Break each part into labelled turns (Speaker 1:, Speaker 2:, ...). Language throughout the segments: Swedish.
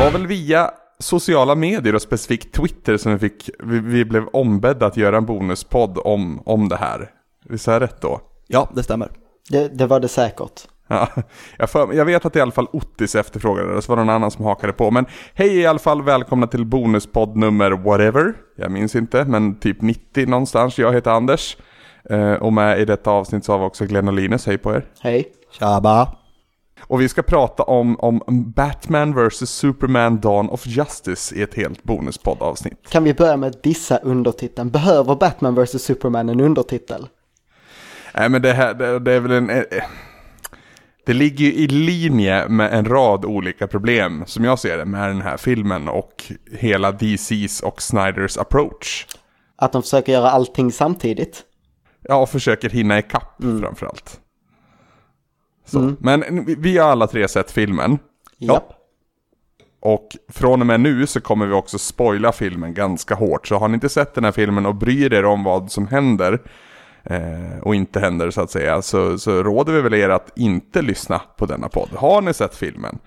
Speaker 1: var väl via sociala medier och specifikt Twitter som vi, fick, vi, vi blev ombedda att göra en bonuspodd om, om det här. Visst är jag rätt då?
Speaker 2: Ja, det stämmer.
Speaker 3: Det, det var det säkert.
Speaker 1: Ja, jag, för, jag vet att i alla fall Ottis efterfrågade det, så var det någon annan som hakade på. Men hej i alla fall, välkomna till bonuspodd nummer whatever. Jag minns inte, men typ 90 någonstans. Jag heter Anders. Eh, och med i detta avsnitt så har vi också Glenn och Linus, hej på er.
Speaker 3: Hej.
Speaker 2: Tjaba.
Speaker 1: Och vi ska prata om, om Batman vs Superman Dawn of Justice i ett helt bonuspoddavsnitt.
Speaker 3: Kan vi börja med dissa undertiteln? Behöver Batman vs Superman en undertitel?
Speaker 1: Nej men det här, det, det är väl en... Eh, det ligger ju i linje med en rad olika problem, som jag ser det, med den här filmen och hela DC's och Snyders approach.
Speaker 3: Att de försöker göra allting samtidigt?
Speaker 1: Ja, och försöker hinna ikapp mm. framförallt. Mm. Men vi har alla tre sett filmen.
Speaker 3: Ja.
Speaker 1: Och från och med nu så kommer vi också spoila filmen ganska hårt. Så har ni inte sett den här filmen och bryr er om vad som händer eh, och inte händer så att säga, så, så råder vi väl er att inte lyssna på denna podd. Har ni sett filmen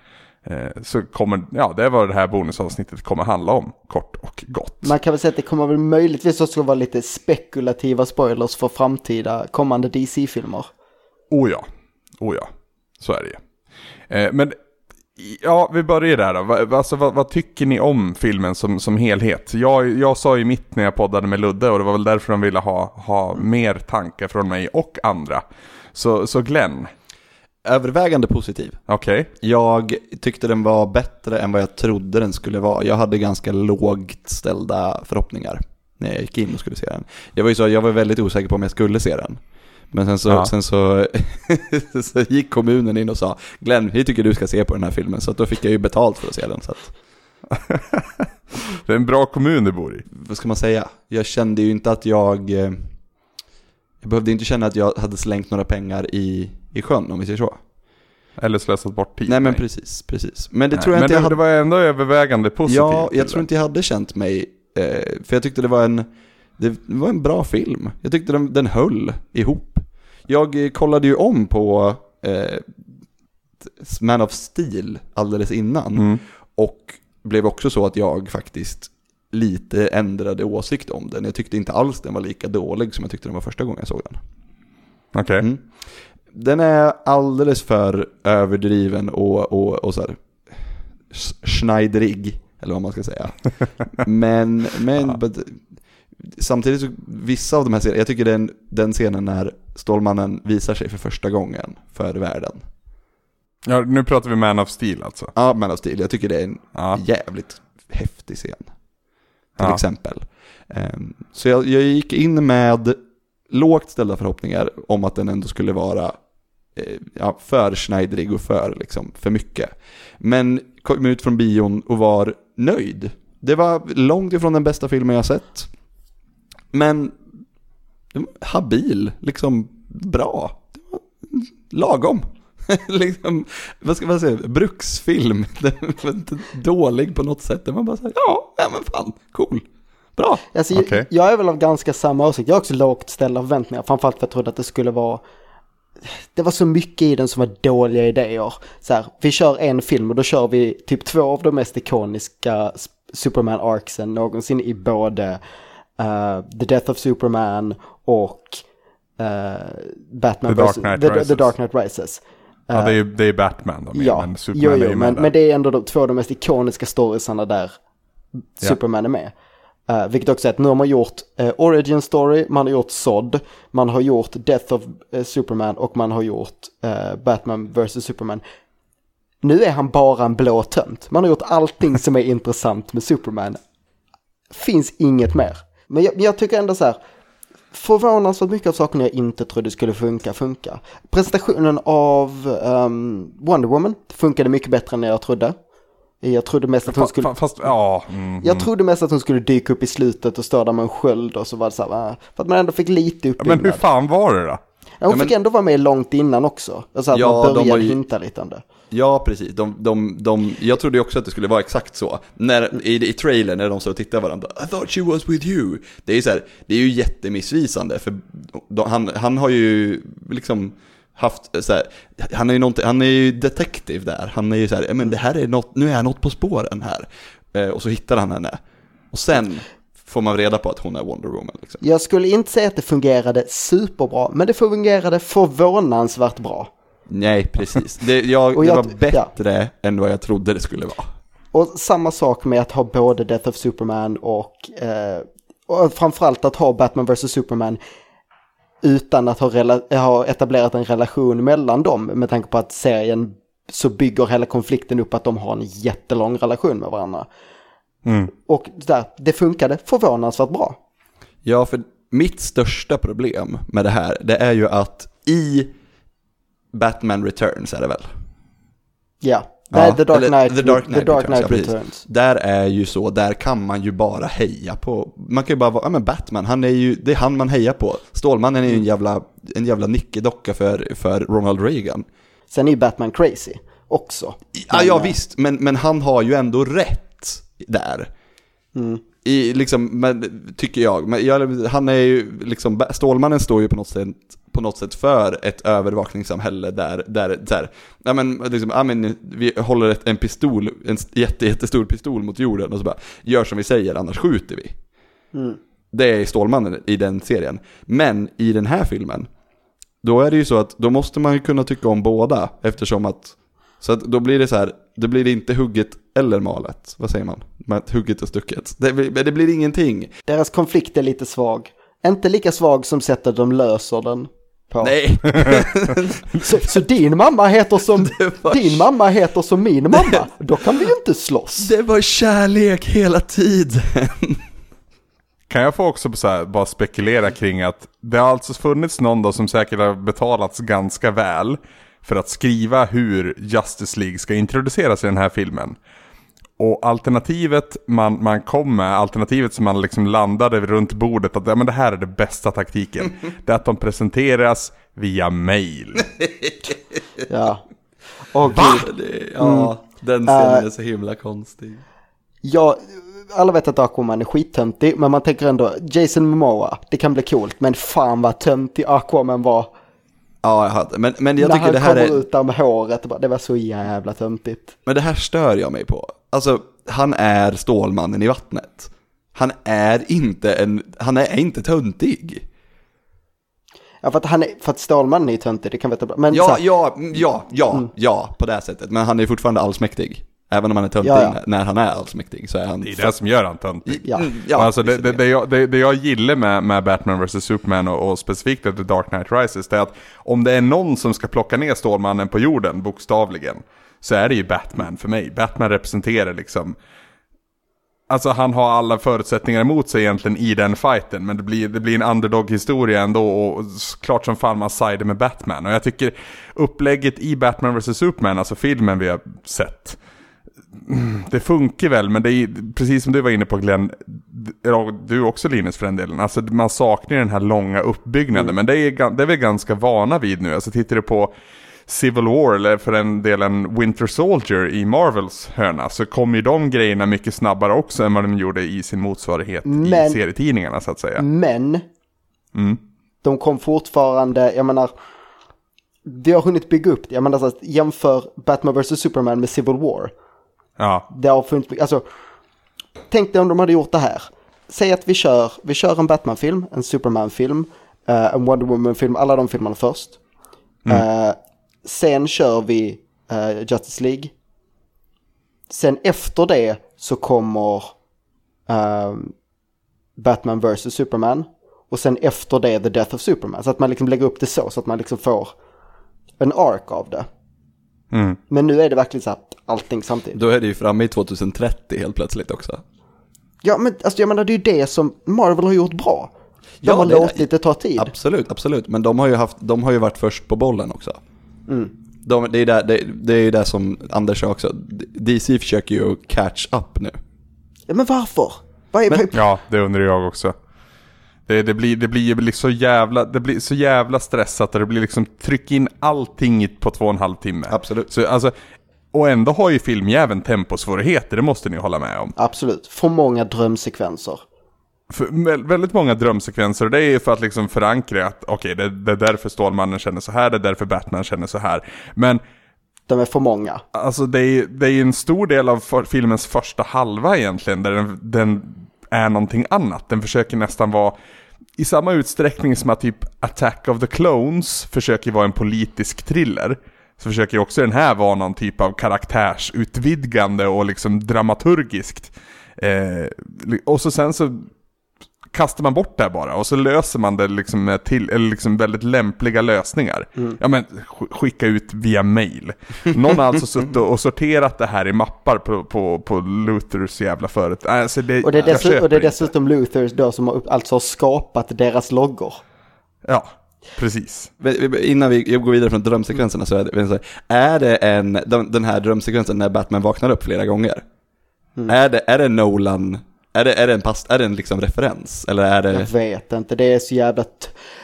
Speaker 1: eh, så kommer, ja det är vad det här bonusavsnittet kommer handla om, kort och gott.
Speaker 3: Man kan väl säga att det kommer väl möjligtvis också vara lite spekulativa spoilers för framtida kommande DC-filmer.
Speaker 1: Oh ja, oh ja, så är det ju. Eh, men Ja, vi börjar där då. Alltså, vad, vad, tycker ni om filmen som, som helhet? Jag, jag sa ju mitt när jag poddade med Ludde och det var väl därför de ville ha, ha mer tankar från mig och andra. Så, så Glenn?
Speaker 2: Övervägande positiv.
Speaker 1: Okej. Okay.
Speaker 2: Jag tyckte den var bättre än vad jag trodde den skulle vara. Jag hade ganska lågt ställda förhoppningar när jag gick in och skulle se den. Jag var ju så, jag var väldigt osäker på om jag skulle se den. Men sen så, ja. sen så, så gick kommunen in och sa Glenn, vi tycker du ska se på den här filmen. Så då fick jag ju betalt för att se den. Så att...
Speaker 1: det är en bra kommun du bor i.
Speaker 2: Vad ska man säga? Jag kände ju inte att jag... Eh, jag behövde inte känna att jag hade slängt några pengar i, i sjön om vi säger så.
Speaker 1: Eller slösat bort tid.
Speaker 2: Nej men precis, precis. Men det Nej, tror jag inte
Speaker 1: jag
Speaker 2: hade...
Speaker 1: det var ändå övervägande positivt.
Speaker 2: Ja, jag tror inte jag hade känt mig... Eh, för jag tyckte det var en... Det var en bra film. Jag tyckte den, den höll ihop. Jag kollade ju om på eh, Man of Steel alldeles innan. Mm. Och blev också så att jag faktiskt lite ändrade åsikt om den. Jag tyckte inte alls den var lika dålig som jag tyckte den var första gången jag såg den.
Speaker 1: Okej. Okay. Mm.
Speaker 2: Den är alldeles för överdriven och, och, och så här schneidrig, eller vad man ska säga. men, men ja samtidigt så, vissa av de här scenerna, jag tycker den, den scenen när Stålmannen visar sig för första gången för världen.
Speaker 1: Ja, nu pratar vi Man of Steel alltså.
Speaker 2: Ja, Man of Steel. Jag tycker det är en ja. jävligt häftig scen. Till ja. exempel. Um, så jag, jag, gick in med lågt ställda förhoppningar om att den ändå skulle vara eh, ja, för schneidrig och för, liksom, för mycket. Men kom ut från bion och var nöjd. Det var långt ifrån den bästa filmen jag sett. Men habil, liksom bra. Lagom. liksom, vad ska man säga, bruksfilm. Den var inte dålig på något sätt. Den var bara så här, ja, ja men fan, cool. Bra.
Speaker 3: Alltså, okay. jag, jag är väl av ganska samma åsikt. Jag har också lågt ställda förväntningar. Framförallt för att jag trodde att det skulle vara det var så mycket i den som var dåliga idéer. Så här, vi kör en film och då kör vi typ två av de mest ikoniska Superman-arcsen någonsin i både uh, The Death of Superman och uh, Batman
Speaker 1: The Dark Knight
Speaker 3: The,
Speaker 1: Rises.
Speaker 3: The Dark Knight Rises.
Speaker 1: Uh, ja, det är, eh, det är Batman
Speaker 3: då, ja, men Superman jo, jo, är men, men det är ändå de, två av de mest ikoniska storiesarna där. Superman är med. Uh, vilket också är att nu har man gjort uh, Origin Story, man har gjort Sod, man har gjort Death of uh, Superman och man har gjort Batman vs Superman. Nu är han bara en blå tönt. Man har gjort allting som är intressant med Superman. Finns inget mer. Men jag, jag tycker ändå så här, förvånansvärt mycket av sakerna jag inte trodde skulle funka, funka. Presentationen av um, Wonder Woman funkade mycket bättre än jag trodde. Jag trodde mest att hon skulle...
Speaker 1: Fast, ja. Mm,
Speaker 3: jag trodde mest att hon skulle dyka upp i slutet och störa med en sköld och så var det så här, äh, för att man ändå fick lite uppbyggnad.
Speaker 1: Men hur fan var det då?
Speaker 3: Ja, hon ja, fick ändå vara med långt innan också. Så att ja, man började ju... hinta lite om det.
Speaker 2: Ja, precis. De, de, de, jag trodde också att det skulle vara exakt så. När, i, I trailern när de står och tittar varandra, I thought she was with you. Det är ju så här, det är ju jättemissvisande, för de, han, han har ju liksom haft så här, han är ju han är ju detektiv där. Han är ju så här, men det här är något, nu är jag något på spåren här. Eh, och så hittar han henne. Och sen får man reda på att hon är Wonder Woman. Liksom.
Speaker 3: Jag skulle inte säga att det fungerade superbra, men det fungerade förvånansvärt bra.
Speaker 2: Nej, precis. Det, jag, jag, det var bättre ja. än vad jag trodde det skulle vara.
Speaker 3: Och samma sak med att ha både Death of Superman och, eh, och framförallt att ha Batman vs. Superman utan att ha, ha etablerat en relation mellan dem med tanke på att serien så bygger hela konflikten upp att de har en jättelång relation med varandra. Mm. Och där, det funkade förvånansvärt bra.
Speaker 2: Ja, för mitt största problem med det här, det är ju att i Batman Returns är det väl?
Speaker 3: Ja. Nej, The Dark Knight, The Dark Knight, The Dark Knight Returns. Returns.
Speaker 2: Där är ju så, där kan man ju bara heja på, man kan ju bara vara, ja men Batman, han är ju, det är han man hejar på. Stålmannen är ju en jävla, en jävla nickedocka för, för Ronald Reagan.
Speaker 3: Sen är ju Batman crazy också.
Speaker 2: Ja, ja visst, men, men han har ju ändå rätt där. Mm. I, liksom, men, tycker jag. Men jag, han är ju, liksom, Stålmannen står ju på något sätt på något sätt för ett övervakningssamhälle där, där så här, ja men, liksom, ja men vi håller ett, en pistol, en jätte, jättestor pistol mot jorden och så bara, gör som vi säger annars skjuter vi. Mm. Det är Stålmannen i den serien. Men i den här filmen, då är det ju så att då måste man ju kunna tycka om båda eftersom att, så att då blir det så här, det blir inte hugget eller malet. Vad säger man? Hugget och stucket. Det, det blir ingenting.
Speaker 3: Deras konflikt är lite svag. Inte lika svag som sättet de löser den
Speaker 2: på. Nej.
Speaker 3: så, så, din mamma heter som, var... din mamma heter som min mamma. Då kan vi ju inte slåss.
Speaker 2: Det var kärlek hela tiden.
Speaker 1: Kan jag få också så här, bara spekulera kring att det har alltså funnits någon då som säkert har betalats ganska väl för att skriva hur Justice League ska introduceras i den här filmen. Och alternativet man, man kom med, alternativet som man liksom landade runt bordet, att ja, men det här är den bästa taktiken. det är att de presenteras via mail.
Speaker 3: ja.
Speaker 2: Och Va? Det, ja, mm. den scenen uh, är så himla konstig.
Speaker 3: Ja, alla vet att Aquaman är skittöntig, men man tänker ändå Jason Momoa, det kan bli coolt, men fan vad töntig Aquaman var.
Speaker 2: Ja, jag hade, men, men jag När tycker det här är...
Speaker 3: När han kommer ut där med håret, det var så jävla töntigt.
Speaker 2: Men det här stör jag mig på. Alltså, han är Stålmannen i vattnet. Han är inte en, han är inte töntig.
Speaker 3: Ja, för att, han är, för att Stålmannen är töntig, det kan vi inte...
Speaker 2: Men ja, så... ja, ja, ja, mm. ja, på det sättet. Men han är fortfarande allsmäktig. Även om han är töntig ja, ja. när han är allsmäktig så är han...
Speaker 1: Det är det som gör han töntig. Ja. Ja, alltså det, det, det, jag, det, det jag gillar med, med Batman vs. Superman och, och specifikt The Dark Knight Rises, det är att om det är någon som ska plocka ner Stålmannen på jorden, bokstavligen, så är det ju Batman för mig. Batman representerar liksom Alltså han har alla förutsättningar emot sig egentligen i den fighten. Men det blir, det blir en underdog-historia ändå och klart som fan man sidar med Batman. Och jag tycker upplägget i Batman vs. Superman, alltså filmen vi har sett. Det funkar väl, men det är precis som du var inne på Glenn, du också Linus för den delen. Alltså man saknar den här långa uppbyggnaden, mm. men det är, det är vi ganska vana vid nu. Alltså tittar du på Civil War eller för den delen Winter Soldier i Marvels hörna så kommer ju de grejerna mycket snabbare också än vad de gjorde i sin motsvarighet men, i serietidningarna så att säga.
Speaker 3: Men, mm. de kom fortfarande, jag menar, vi har hunnit bygga upp det. Jag menar, alltså, jämför Batman vs. Superman med Civil War.
Speaker 1: Ja.
Speaker 3: Det har funnits, alltså, tänk dig om de hade gjort det här. Säg att vi kör, vi kör en Batman-film, en Superman-film, uh, en Wonder Woman-film, alla de filmerna först. Mm. Uh, Sen kör vi uh, Justice League. Sen efter det så kommer uh, Batman vs. Superman. Och sen efter det The Death of Superman. Så att man liksom lägger upp det så, så att man liksom får en ark av det. Mm. Men nu är det verkligen så att allting samtidigt.
Speaker 2: Då är det ju framme i 2030 helt plötsligt också.
Speaker 3: Ja, men alltså jag menar det är ju det som Marvel har gjort bra. De ja, har det, låtit det ta tid.
Speaker 2: Absolut, absolut. Men de har ju, haft, de har ju varit först på bollen också. Mm. De, det, är där, det, det är det som Anders sa också. DC försöker ju catch up nu.
Speaker 3: Ja, men varför?
Speaker 1: Var är, men, ja, det undrar jag också. Det, det, blir, det blir liksom så jävla, det blir så jävla stressat och det blir liksom tryck in allting på två och en halv timme.
Speaker 2: Absolut.
Speaker 1: Så, alltså, och ändå har ju filmjäveln temposvårigheter, det måste ni hålla med om.
Speaker 3: Absolut, för många drömsekvenser.
Speaker 1: för väldigt många drömsekvenser och det är ju för att liksom förankra att okej, okay, det, det är därför Stålmannen känner så här, det är därför Batman känner så här. Men
Speaker 3: de är för många.
Speaker 1: Alltså det är, det är en stor del av för, filmens första halva egentligen, där den, den, är någonting annat. Den försöker nästan vara, i samma utsträckning som att typ Attack of the Clones försöker vara en politisk thriller, så försöker också den här vara någon typ av karaktärsutvidgande och liksom dramaturgiskt. Eh, och så sen så kastar man bort det bara och så löser man det liksom med till, eller liksom väldigt lämpliga lösningar. Mm. Ja men skicka ut via mail. Någon har alltså suttit och sorterat det här i mappar på, på, på Luthers jävla företag. Alltså
Speaker 3: det, och, det är dessutom, och det är dessutom Luthers då som har, alltså har skapat deras loggor.
Speaker 1: Ja, Precis.
Speaker 2: Innan vi går vidare från drömsekvenserna så är det, är det en, den här drömsekvensen när Batman vaknar upp flera gånger? Mm. Är, det, är det Nolan är det, är det en, pass, är det en liksom referens? Eller är det...
Speaker 3: Jag vet inte, det är så jävla...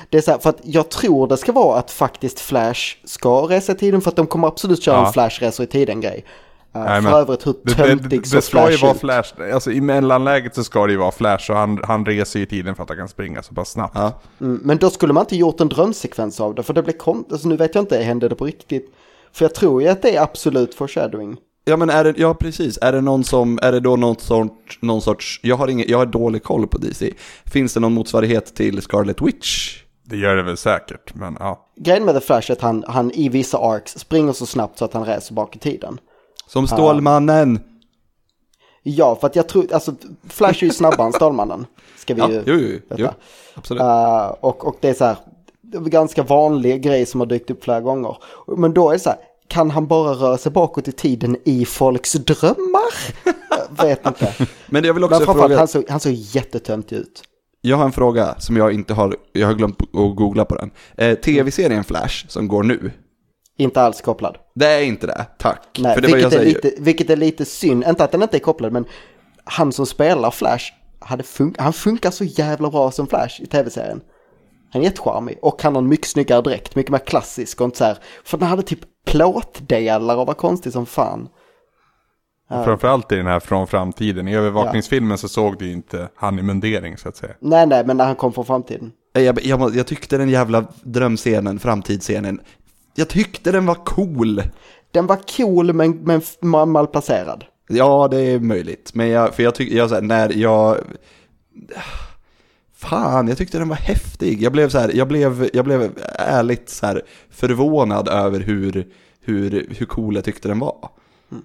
Speaker 3: Det är så här, för att jag tror det ska vara att faktiskt Flash ska resa i tiden för att de kommer absolut köra ja. en Flash-resor i tiden-grej. Uh, Nej, för övrigt hur töntig det, det, det ska
Speaker 1: ju vara Flash, alltså i mellanläget så ska det ju vara Flash och han, han reser i tiden för att han kan springa så pass snabbt. Ja.
Speaker 3: Mm, men då skulle man inte gjort en drömsekvens av det för det blir konstigt, alltså nu vet jag inte, hände det på riktigt? För jag tror ju att det är absolut foreshadowing.
Speaker 2: Ja men är det, ja precis, är det någon som, är det då någon sorts, någon sorts, jag har ingen, jag har dålig koll på DC. Finns det någon motsvarighet till Scarlet Witch?
Speaker 1: Det gör det väl säkert, men ja.
Speaker 3: Grejen med The Flash är att han, han i vissa arcs springer så snabbt så att han reser bak i tiden.
Speaker 2: Som Stålmannen! Uh,
Speaker 3: ja, för att jag tror, alltså Flash är ju snabbare än Stålmannen. Ska vi ja, ju
Speaker 2: jo, jo, jo, absolut.
Speaker 3: Uh, och, och det är så här, det är ganska vanlig grej som har dykt upp flera gånger. Men då är det så här, kan han bara röra sig bakåt i tiden i folks drömmar? Jag vet inte.
Speaker 2: Men jag vill också Men fråga...
Speaker 3: Han såg, han såg jättetöntig ut.
Speaker 2: Jag har en fråga som jag inte har, jag har glömt att googla på den. Eh, Tv-serien Flash som går nu.
Speaker 3: Inte alls kopplad.
Speaker 2: Det är inte det, tack.
Speaker 3: Nej, För det vilket, är lite, vilket är lite synd, inte att den inte är kopplad, men han som spelar Flash, hade fun han funkar så jävla bra som Flash i tv-serien. Han är jättecharmig och han har en mycket snyggare dräkt, mycket mer klassisk och inte så här, för den hade typ plåtdelar och var konstig som fan.
Speaker 1: Framförallt i den här från framtiden. I övervakningsfilmen ja. så såg du inte han i mundering så att säga.
Speaker 3: Nej, nej, men när han kom från framtiden.
Speaker 2: Jag, jag, jag tyckte den jävla drömscenen, framtidsscenen, jag tyckte den var cool.
Speaker 3: Den var cool men, men malplacerad.
Speaker 2: Ja, det är möjligt. Men jag, för jag tycker, jag, när jag fan, jag tyckte den var häftig. Jag blev, så här, jag blev, jag blev ärligt så här förvånad över hur, hur, hur cool jag tyckte den var. Mm.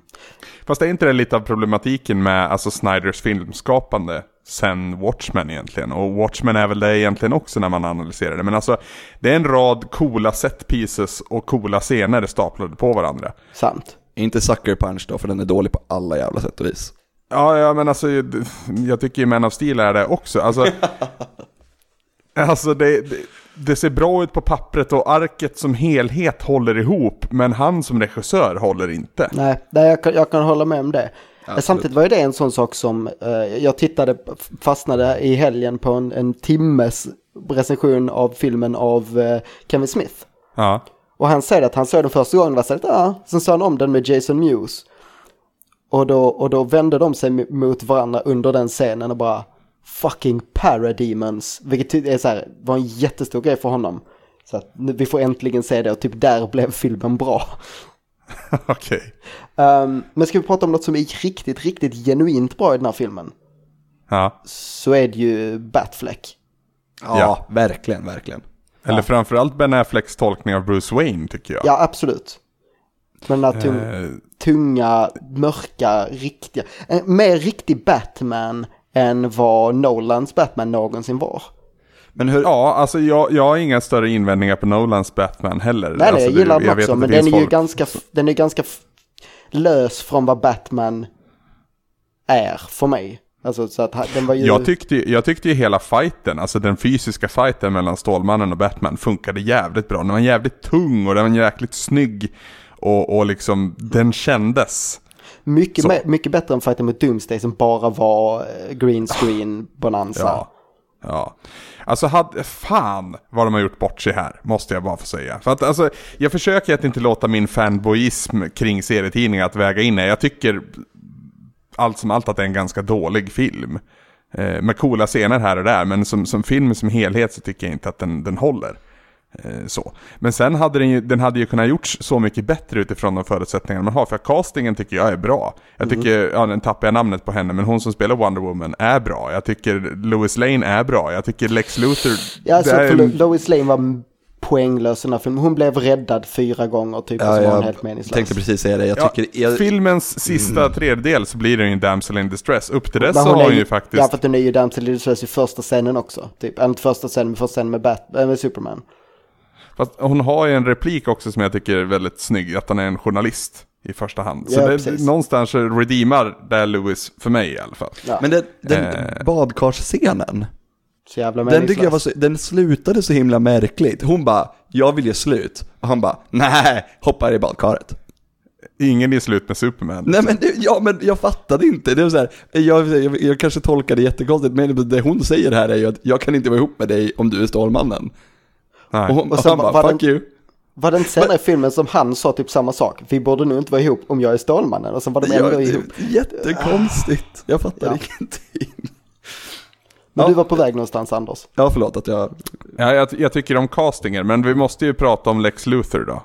Speaker 1: Fast är inte det lite av problematiken med alltså Snyders filmskapande sen Watchmen egentligen? Och Watchmen är väl det egentligen också när man analyserar det. Men alltså, det är en rad coola set pieces och coola scener staplade på varandra.
Speaker 3: Sant.
Speaker 2: Inte Sucker Punch då, för den är dålig på alla jävla sätt och vis.
Speaker 1: Ja, ja men alltså jag tycker ju Man of Steel är det också. Alltså, alltså det, det, det, ser bra ut på pappret och arket som helhet håller ihop. Men han som regissör håller inte.
Speaker 3: Nej, nej jag, kan, jag kan hålla med om det. Absolut. Samtidigt var ju det en sån sak som eh, jag tittade, fastnade i helgen på en, en timmes recension av filmen av eh, Kevin Smith.
Speaker 1: Ja.
Speaker 3: Och han säger att han såg den första gången och var så ja, sen såg han om den med Jason Mewes. Och då, och då vände de sig mot varandra under den scenen och bara fucking parademons. Vilket är så här, var en jättestor grej för honom. Så att vi får äntligen se det och typ där blev filmen bra.
Speaker 1: Okej.
Speaker 3: Okay. Um, men ska vi prata om något som är riktigt, riktigt genuint bra i den här filmen?
Speaker 1: Ja.
Speaker 3: Så är det ju Batfleck.
Speaker 2: Ja, ja. verkligen, verkligen.
Speaker 1: Eller ja. framförallt Ben Afflecks tolkning av Bruce Wayne tycker jag.
Speaker 3: Ja, absolut. Men den här tung, eh. tunga, mörka, riktiga, mer riktig Batman än vad Nolans Batman någonsin var.
Speaker 1: Men hur... Ja, alltså jag, jag har inga större invändningar på Nolans Batman heller.
Speaker 3: Nej,
Speaker 1: alltså,
Speaker 3: jag gillar den också, men den är, ju ganska, den är ganska lös från vad Batman är för mig. Alltså, så att den var ju...
Speaker 1: jag, tyckte, jag tyckte ju hela fighten, alltså den fysiska fighten mellan Stålmannen och Batman funkade jävligt bra. Den var jävligt tung och den var jäkligt snygg. Och, och liksom, den kändes.
Speaker 3: Mycket, me- mycket bättre än fighten mot Doomsday som bara var eh, green screen bonanza.
Speaker 1: Ja. Ja, alltså hade, fan vad de har gjort bort sig här, måste jag bara få säga. För att alltså, jag försöker att inte låta min fanboyism kring serietidningar att väga in Jag tycker allt som allt att det är en ganska dålig film. Eh, med coola scener här och där, men som, som film som helhet så tycker jag inte att den, den håller. Eh, så. Men sen hade den ju, den hade ju kunnat gjorts så mycket bättre utifrån de förutsättningar man har. För castingen tycker jag är bra. Jag mm. tycker, mm. ja nu tappar jag namnet på henne, men hon som spelar Wonder Woman är bra. Jag tycker Lois Lane är bra. Jag tycker Lex Luthor...
Speaker 3: Ja, alltså, är... Lois Lane var poänglös den här filmen. Hon blev räddad fyra gånger typ, ja, och så var hon helt meningslös.
Speaker 2: Jag tänkte precis säga det. Jag tycker... Ja,
Speaker 1: jag... Filmens sista mm. tredjedel så blir det ju en Damsel in Distress. Upp till dess så har hon ju faktiskt...
Speaker 3: Ja, för att den är ju Damsel in Distress i första scenen också. Typ, inte första scenen, men första scenen med, Bat äh, med Superman.
Speaker 1: Fast hon har ju en replik också som jag tycker är väldigt snygg, att han är en journalist i första hand. Så ja, det, någonstans redeemar där Lewis för mig i alla fall.
Speaker 2: Ja. Men det, den eh. badkarsscenen, så jävla den tycker jag var så, den slutade så himla märkligt. Hon bara, jag vill ge slut. Och han bara, nej, hoppar i badkaret.
Speaker 1: Ingen är slut med Superman.
Speaker 2: Nej men, ja, men jag fattade inte. Det var så här, jag, jag, jag kanske tolkade det jättekonstigt, men det hon säger här är ju att jag kan inte vara ihop med dig om du är Stålmannen.
Speaker 1: Nej.
Speaker 2: Och, och han bara, var fuck den, you.
Speaker 3: Var det inte senare i filmen som han sa typ samma sak? Vi borde nog inte vara ihop om jag är Stålmannen. Och så var de ändå ja, ihop.
Speaker 2: Jättekonstigt. Jag fattar ja. ingenting.
Speaker 3: Men ja. du var på väg någonstans Anders.
Speaker 2: Ja, förlåt att jag...
Speaker 1: Ja, jag, jag tycker om castingen, men vi måste ju prata om Lex Luthor då.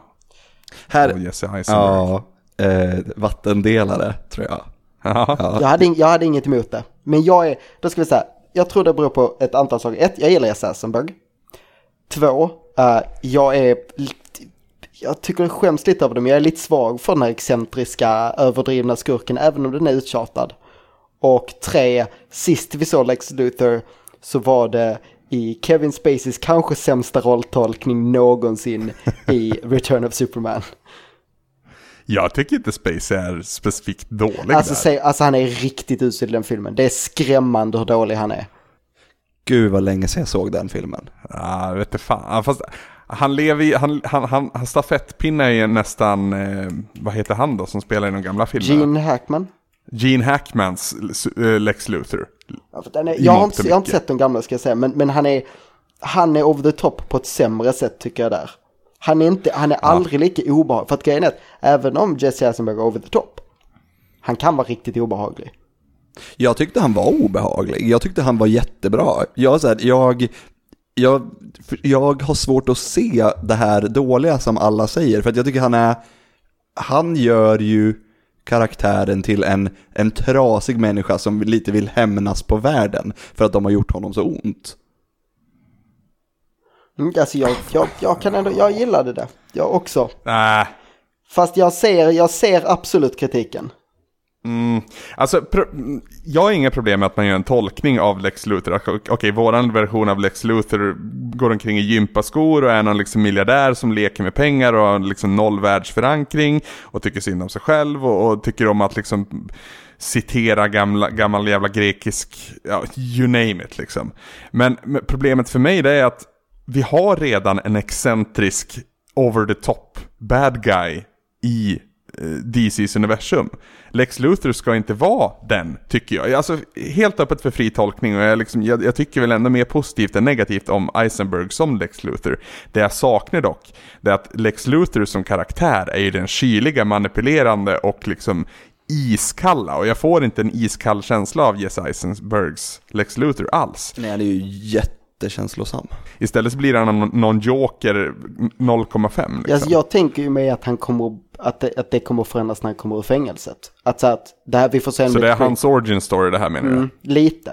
Speaker 2: Här... Och Jesse Eisenberg. Ja, eh, vattendelare tror jag.
Speaker 3: Ja. Jag, hade, jag hade inget emot det. Men jag är, då ska vi säga, jag tror det beror på ett antal saker. Ett, jag gillar Jesse Eisenberg. Två, uh, jag är jag tycker det skäms lite över det, men jag är lite svag för den här excentriska, överdrivna skurken, även om den är uttjatad. Och tre, sist vi såg Lex Luthor så var det i Kevin Spaceys kanske sämsta rolltolkning någonsin i Return of Superman.
Speaker 1: Jag tycker inte Space är specifikt dålig
Speaker 3: alltså, där. Säg, alltså han är riktigt usel i den filmen. Det är skrämmande hur dålig han är.
Speaker 2: Gud vad länge sedan jag såg den filmen.
Speaker 1: Ja, jag vet inte fan. Fast han lever i, han, han, han, han stafettpinnar ju nästan, eh, vad heter han då som spelar i de gamla filmerna?
Speaker 3: Gene Hackman.
Speaker 1: Gene Hackmans uh, Lex Luthor.
Speaker 3: Ja, är, jag, har inte, jag har inte sett de gamla ska jag säga, men, men han, är, han är over the top på ett sämre sätt tycker jag där. Han är, inte, han är ja. aldrig lika obehaglig, för att grejen är att även om Jesse Eisenberg är over the top, han kan vara riktigt obehaglig.
Speaker 2: Jag tyckte han var obehaglig, jag tyckte han var jättebra. Jag, så här, jag, jag, jag har svårt att se det här dåliga som alla säger, för att jag tycker han är, han gör ju karaktären till en, en trasig människa som lite vill hämnas på världen för att de har gjort honom så ont.
Speaker 3: Mm, alltså jag, jag, jag kan ändå, jag gillade det, jag också.
Speaker 1: Äh.
Speaker 3: Fast jag ser, jag ser absolut kritiken.
Speaker 1: Mm, alltså, jag har inga problem med att man gör en tolkning av Lex Luthor. Okej, okay, våran version av Lex Luthor går omkring i gympaskor och är någon liksom miljardär som leker med pengar och har liksom noll världsförankring och tycker synd om sig själv och, och tycker om att liksom citera gamla, gammal jävla grekisk, ja, you name it liksom. Men, problemet för mig det är att vi har redan en excentrisk over the top bad guy i Eh, DCs universum. Lex Luthor ska inte vara den, tycker jag. Alltså, helt öppet för fri tolkning och jag, liksom, jag, jag, tycker väl ändå mer positivt än negativt om Eisenberg som Lex Luthor. Det jag saknar dock, det är att Lex Luthor som karaktär är ju den kyliga, manipulerande och liksom iskalla. Och jag får inte en iskall känsla av Jesse Eisenbergs Lex Luthor alls.
Speaker 2: Nej, han är ju jätte jättekänslosam.
Speaker 1: Istället så blir han någon joker 0,5. Liksom.
Speaker 3: Alltså jag tänker ju mig att han kommer att det, att det kommer förändras när han kommer ur fängelset. Att så att det här vi får se
Speaker 1: Så det är hans origin story det här menar mm,
Speaker 3: du? Lite.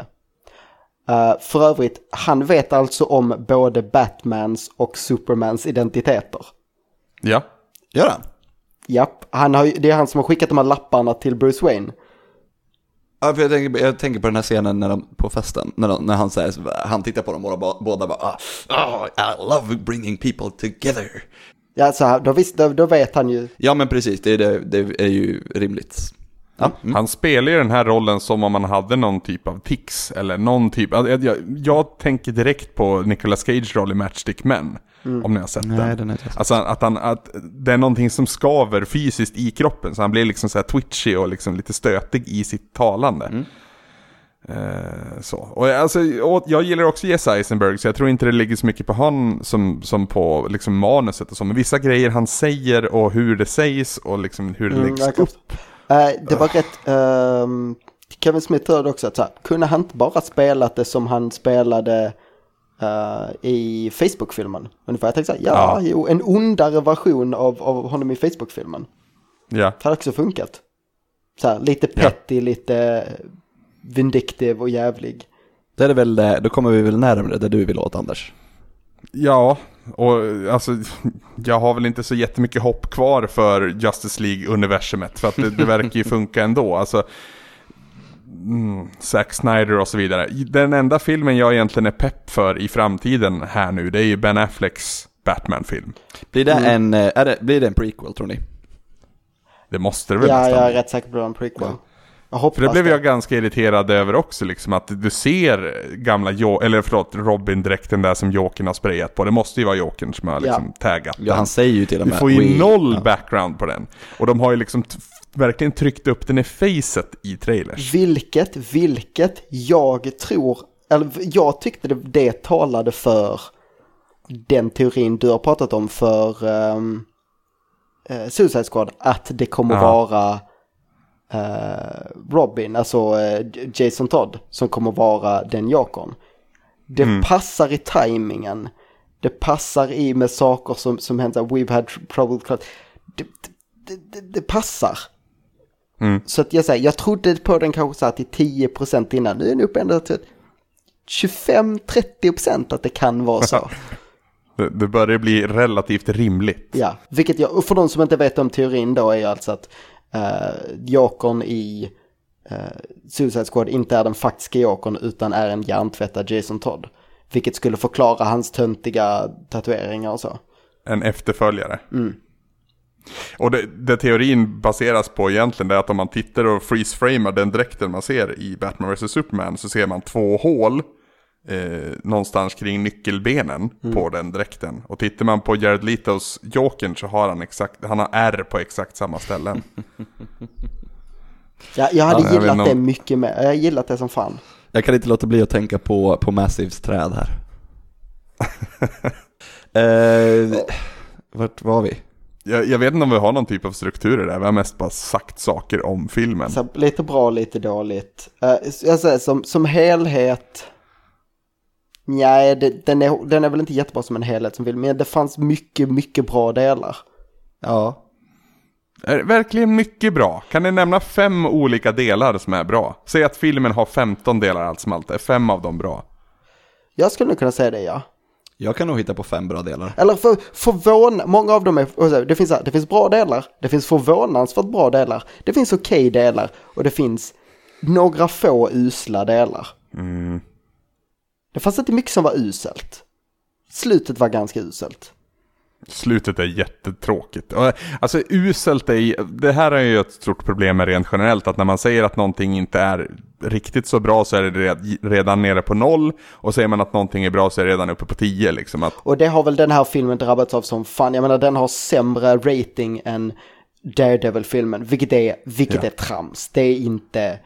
Speaker 3: Uh, för övrigt, han vet alltså om både Batmans och Supermans identiteter.
Speaker 1: Ja.
Speaker 2: Gör han?
Speaker 3: Japp, han har, det är han som har skickat de här lapparna till Bruce Wayne.
Speaker 2: Ja, för jag tänker, jag tänker på den här scenen när de, på festen, när, de, när han säger, han tittar på dem båda, båda bara, oh, I love bringing people together.
Speaker 3: Ja, så då, visst, då, då vet han ju.
Speaker 2: Ja, men precis, det är, det, det är ju rimligt.
Speaker 1: Ja. Mm. Han spelar ju den här rollen som om han hade någon typ av tics eller någon typ, jag, jag, jag tänker direkt på Nicolas Cage roll i Matchstick Men. Mm. Om ni har sett
Speaker 2: Nej,
Speaker 1: den.
Speaker 2: den
Speaker 1: alltså att, han, att det är någonting som skaver fysiskt i kroppen. Så han blir liksom så här twitchy och liksom lite stötig i sitt talande. Mm. Eh, så. Och, alltså, och jag gillar också Jesse Eisenberg, så jag tror inte det ligger så mycket på han som, som på liksom, manuset och så. Men vissa grejer han säger och hur det sägs och liksom hur det mm, läggs upp.
Speaker 3: Uh, det var rätt, uh, Kevin Smith hörde också att så här, kunde han inte bara spelat det som han spelade uh, i Facebook-filmen? Ungefär, jag tänkte så här, ja, ja, jo, en ondare version av, av honom i Facebook-filmen.
Speaker 1: Ja.
Speaker 3: Det hade också funkat. Så här, lite petty, ja. lite vindictive och jävlig.
Speaker 2: Det är väl, då kommer vi väl närmare det du vill åt Anders.
Speaker 1: Ja, och alltså jag har väl inte så jättemycket hopp kvar för Justice League-universumet för att det, det verkar ju funka ändå. Alltså, mm, Zack Snyder och så vidare. Den enda filmen jag egentligen är pepp för i framtiden här nu, det är ju Ben Afflecks Batman-film.
Speaker 2: Blir det, mm. en, eh, är det, blir det en prequel tror ni?
Speaker 1: Det måste det väl
Speaker 3: Ja, nästan. jag är rätt säker på att det är en prequel. Ja.
Speaker 1: För det blev det. jag ganska irriterad över också, liksom att du ser gamla, jo eller förlåt, Robin-dräkten där som Jokern har sprayat på. Det måste ju vara Jokern som har liksom ja. taggat
Speaker 2: Ja, han säger ju till och med.
Speaker 1: Du får ju We, noll ja. background på den. Och de har ju liksom verkligen tryckt upp den i facet i trailers.
Speaker 3: Vilket, vilket jag tror, eller jag tyckte det, det talade för den teorin du har pratat om för um, uh, Suicide Squad, att det kommer ja. vara uh, Robin, alltså uh, Jason Todd, som kommer vara den Jokern. Det mm. passar i tajmingen. Det passar i med saker som, som händer, we've had trouble. Det, det, det, det passar. Mm. Så att jag säger, jag trodde på den kanske så här till 10% innan, nu är den uppe ändå till 25-30% att det kan vara så.
Speaker 1: det, det börjar bli relativt rimligt.
Speaker 3: Ja, vilket jag, för de som inte vet om teorin då är ju alltså att uh, Jokern i uh, Suicide Squad inte är den faktiska Jokern utan är en hjärntvättad Jason Todd. Vilket skulle förklara hans töntiga tatueringar och så.
Speaker 1: En efterföljare.
Speaker 3: Mm.
Speaker 1: Och det, det, teorin baseras på egentligen är att om man tittar och freeze-framar den dräkten man ser i Batman vs Superman så ser man två hål eh, någonstans kring nyckelbenen mm. på den dräkten. Och tittar man på Jared Letos Jokern så har han exakt, han har R på exakt samma ställen.
Speaker 3: ja, jag hade ja, gillat jag det mycket mer, jag har gillat det som fan.
Speaker 2: Jag kan inte låta bli att tänka på, på Massives träd här. eh, vart var vi?
Speaker 1: Jag, jag, vet inte om vi har någon typ av struktur i det, vi har mest bara sagt saker om filmen.
Speaker 3: Så, lite bra, lite dåligt. Uh, jag säger som, som helhet, nej, den, är, den är väl inte jättebra som en helhet som film, men det fanns mycket, mycket bra delar.
Speaker 2: Ja.
Speaker 1: Är verkligen mycket bra. Kan ni nämna fem olika delar som är bra? Säg att filmen har 15 delar allt som allt, är fem av dem bra?
Speaker 3: Jag skulle nog kunna säga det, ja.
Speaker 2: Jag kan nog hitta på fem bra delar.
Speaker 3: Eller för, förvån, många av dem är, det finns, det finns bra delar, det finns förvånansvärt bra delar, det finns okej okay delar och det finns några få usla delar.
Speaker 1: Mm.
Speaker 3: Det fanns inte mycket som var uselt. Slutet var ganska uselt.
Speaker 1: Slutet är jättetråkigt. Alltså uselt är, det här är ju ett stort problem med rent generellt, att när man säger att någonting inte är riktigt så bra så är det redan nere på noll, och säger man att någonting är bra så är det redan uppe på tio liksom. Att...
Speaker 3: Och det har väl den här filmen drabbats av som fan, jag menar den har sämre rating än Daredevil-filmen, vilket är, vilket ja. är trams. Det är inte,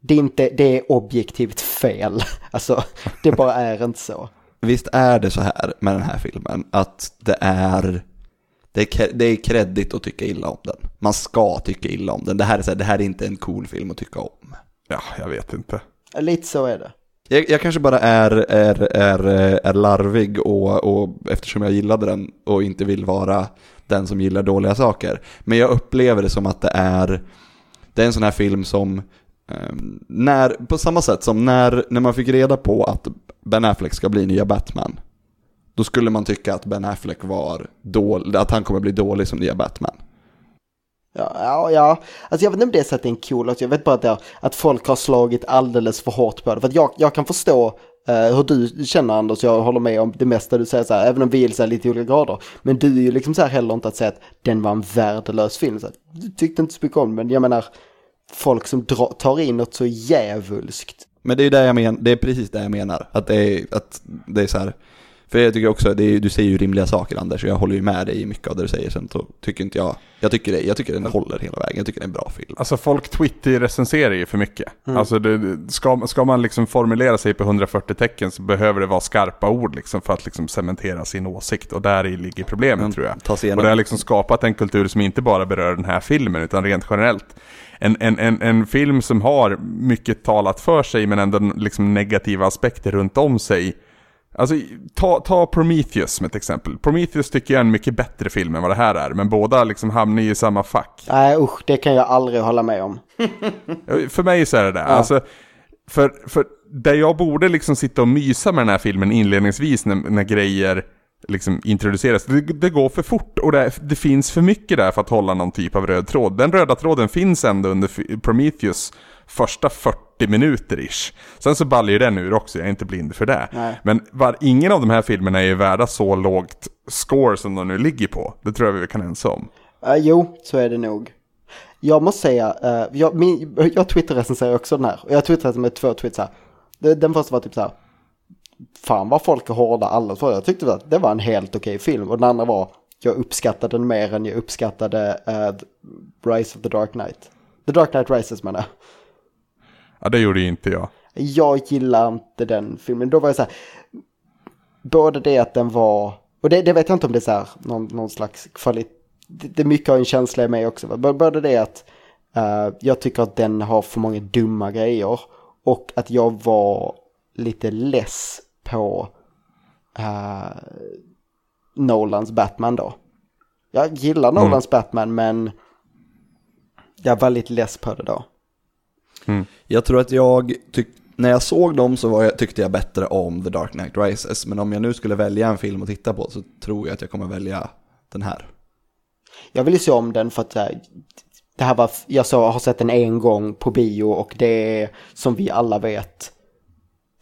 Speaker 3: det är inte, det är objektivt fel. Alltså, det bara är inte så
Speaker 2: visst är det så här med den här filmen att det är det är, det är kreddigt att tycka illa om den. Man ska tycka illa om den. Det här är, så här, det här är inte en cool film att tycka om.
Speaker 1: Ja, jag vet inte.
Speaker 3: Lite så är det.
Speaker 2: Jag, jag kanske bara är, är, är, är larvig och, och eftersom jag gillade den och inte vill vara den som gillar dåliga saker. Men jag upplever det som att det är, det är en sån här film som Ehm, när, på samma sätt som när, när man fick reda på att Ben Affleck ska bli nya Batman. Då skulle man tycka att Ben Affleck var dålig, att han kommer bli dålig som nya Batman.
Speaker 3: Ja, ja. Alltså jag vet inte om det är så att det är en cool låt. Jag vet bara att, jag, att folk har slagit alldeles för hårt på det. För att jag, jag kan förstå uh, hur du känner Anders, jag håller med om det mesta du säger så här, även om vi är lite olika grader. Men du är ju liksom så här heller inte att säga att den var en värdelös film. Så här, du tyckte inte så mycket om men jag menar, folk som dra, tar in något så jävulskt.
Speaker 2: Men det är ju det jag menar, det är precis det jag menar. Att det är, att det är så här, för jag tycker också, det är, du säger ju rimliga saker Anders, och jag håller ju med dig i mycket av det du säger. Sen så tycker inte jag, jag tycker, det, jag tycker den håller hela vägen, jag tycker det är en bra film.
Speaker 1: Alltså folk Twitter-recenserar ju för mycket. Mm. Alltså det, ska, ska man liksom formulera sig på 140 tecken så behöver det vara skarpa ord liksom för att liksom cementera sin åsikt. Och där ligger problemet mm, tror jag. Och det har liksom skapat en kultur som inte bara berör den här filmen utan rent generellt. En, en, en, en film som har mycket talat för sig men ändå liksom negativa aspekter runt om sig Alltså, ta, ta Prometheus som ett exempel. Prometheus tycker jag är en mycket bättre film än vad det här är, men båda liksom hamnar i samma fack.
Speaker 3: Nej usch, det kan jag aldrig hålla med om.
Speaker 1: för mig så är det det. Ja. Alltså, för, för där jag borde liksom sitta och mysa med den här filmen inledningsvis när, när grejer liksom introduceras. Det, det, går för fort och det, det, finns för mycket där för att hålla någon typ av röd tråd. Den röda tråden finns ändå under Prometheus första 40 minuter ish. Sen så ballar ju den ur också, jag är inte blind för det. Nej. Men var, ingen av de här filmerna är ju värda så lågt score som de nu ligger på. Det tror jag vi kan ensa om.
Speaker 3: Uh, jo, så är det nog. Jag måste säga, uh, jag, min, jag Twitter-recenserar också den här. Och jag twittrade med två tweets här. Den första var typ så här. Fan vad folk är hårda alldeles för. Jag tyckte att det var en helt okej film. Och den andra var, jag uppskattade den mer än jag uppskattade uh, Rise of the Dark Knight. The Dark Knight Rises menar jag.
Speaker 1: Ja, det gjorde inte jag.
Speaker 3: Jag gillar inte den filmen. Då var jag så här, både det att den var, och det, det vet jag inte om det är så här, någon, någon slags kvalitet, det, det mycket har en känsla i mig också. Både det att uh, jag tycker att den har för många dumma grejer och att jag var lite less på uh, Nolans Batman då. Jag gillar mm. Nolans mm. Batman men jag var lite less på det då.
Speaker 2: Mm. Jag tror att jag tyckte när jag såg dem så jag, tyckte jag bättre om The Dark Knight Rises. Men om jag nu skulle välja en film att titta på så tror jag att jag kommer välja den här.
Speaker 3: Jag vill ju se om den för att det här var, jag så, har sett den en gång på bio och det är som vi alla vet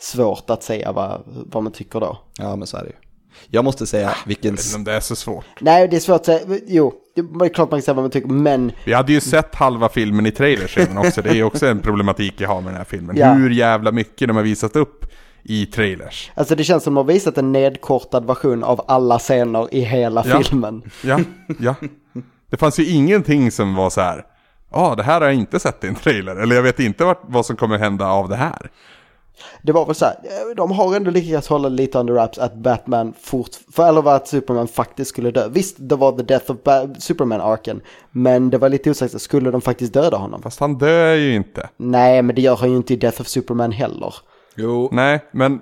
Speaker 3: svårt att säga vad, vad man tycker då.
Speaker 2: Ja men så är det ju. Jag måste säga vilken... Jag
Speaker 1: vet inte om det är så svårt.
Speaker 3: Nej, det är svårt att säga. Jo, det är klart man kan säga vad man tycker, men...
Speaker 1: Vi hade ju sett halva filmen i trailers redan också. Det är ju också en problematik jag har med den här filmen. Ja. Hur jävla mycket de har visat upp i trailers.
Speaker 3: Alltså det känns som att de har visat en nedkortad version av alla scener i hela
Speaker 1: ja.
Speaker 3: filmen.
Speaker 1: Ja, ja. Det fanns ju ingenting som var så här. Ja, ah, det här har jag inte sett i en trailer. Eller jag vet inte vad, vad som kommer hända av det här
Speaker 3: det var väl så här, eh, de har ändå lyckats hålla lite under wraps att Batman fort, för eller att Superman faktiskt skulle dö. Visst, det var the death of Superman-arken, men det var lite osäkert, skulle de faktiskt döda honom?
Speaker 1: Fast han dör ju inte.
Speaker 3: Nej, men det gör han ju inte i Death of Superman heller.
Speaker 1: Jo. Nej, men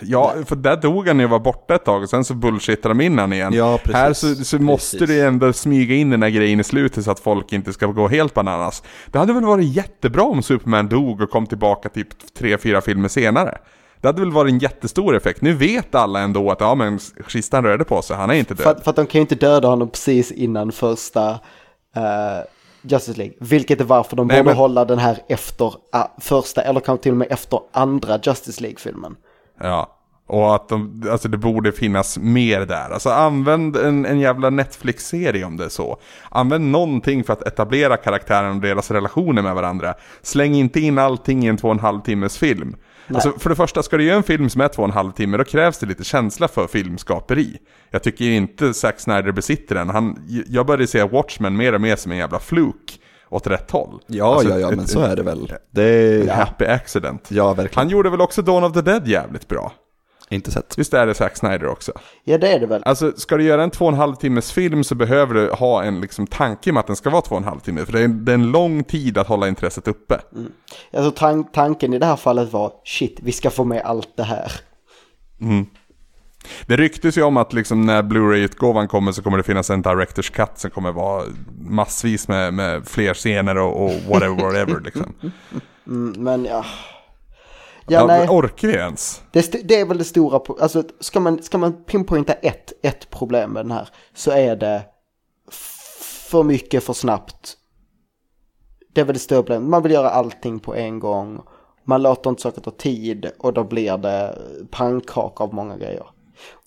Speaker 1: Ja, för där dog han ju och var borta ett tag och sen så bullshittar de in han igen.
Speaker 2: Ja, precis.
Speaker 1: Här så, så måste det ändå smyga in den här grejen i slutet så att folk inte ska gå helt bananas. Det hade väl varit jättebra om Superman dog och kom tillbaka typ tre, fyra filmer senare. Det hade väl varit en jättestor effekt. Nu vet alla ändå att ja men kistan rörde på sig, han är inte död.
Speaker 3: För, för att de kan ju inte döda honom precis innan första uh, Justice League. Vilket är varför de Nej, borde men... hålla den här efter uh, första, eller kanske till och med efter andra Justice League-filmen.
Speaker 1: Ja. Och att de, alltså det borde finnas mer där. Alltså använd en, en jävla Netflix-serie om det är så. Använd någonting för att etablera karaktären och deras relationer med varandra. Släng inte in allting i en två och en halv timmes film. Alltså för det första, ska du göra en film som är två och en halv timme, då krävs det lite känsla för filmskaperi. Jag tycker inte Zack Snyder besitter den. Han, jag började se Watchmen mer och mer som en jävla fluk åt rätt håll.
Speaker 2: Ja, alltså, ja, ja, men så är det väl. Det är...
Speaker 1: Happy accident.
Speaker 2: Ja, verkligen.
Speaker 1: Han gjorde väl också Dawn of the Dead jävligt bra.
Speaker 2: Inte sett.
Speaker 1: Visst är det Zack Snyder också?
Speaker 3: Ja, det är det väl.
Speaker 1: Alltså, ska du göra en två och en halv timmes film så behöver du ha en liksom, tanke med att den ska vara två och en halv timme. För det är, det är en lång tid att hålla intresset uppe.
Speaker 3: Mm. Alltså, tan tanken i det här fallet var, shit, vi ska få med allt det här.
Speaker 1: Mm. Det ryktes ju om att liksom när Blu-ray-utgåvan kommer så kommer det finnas en Directors Cut som kommer vara massvis med, med fler scener och, och whatever, whatever liksom.
Speaker 3: Mm, men ja...
Speaker 1: Ja, nej. Orkar vi ens?
Speaker 3: Det, det, är väl det stora, alltså ska man, ska man pinpointa ett, ett problem med den här så är det för mycket för snabbt. Det är väl det stora problemet, man vill göra allting på en gång. Man låter inte saker ta tid och då blir det pannkaka av många grejer.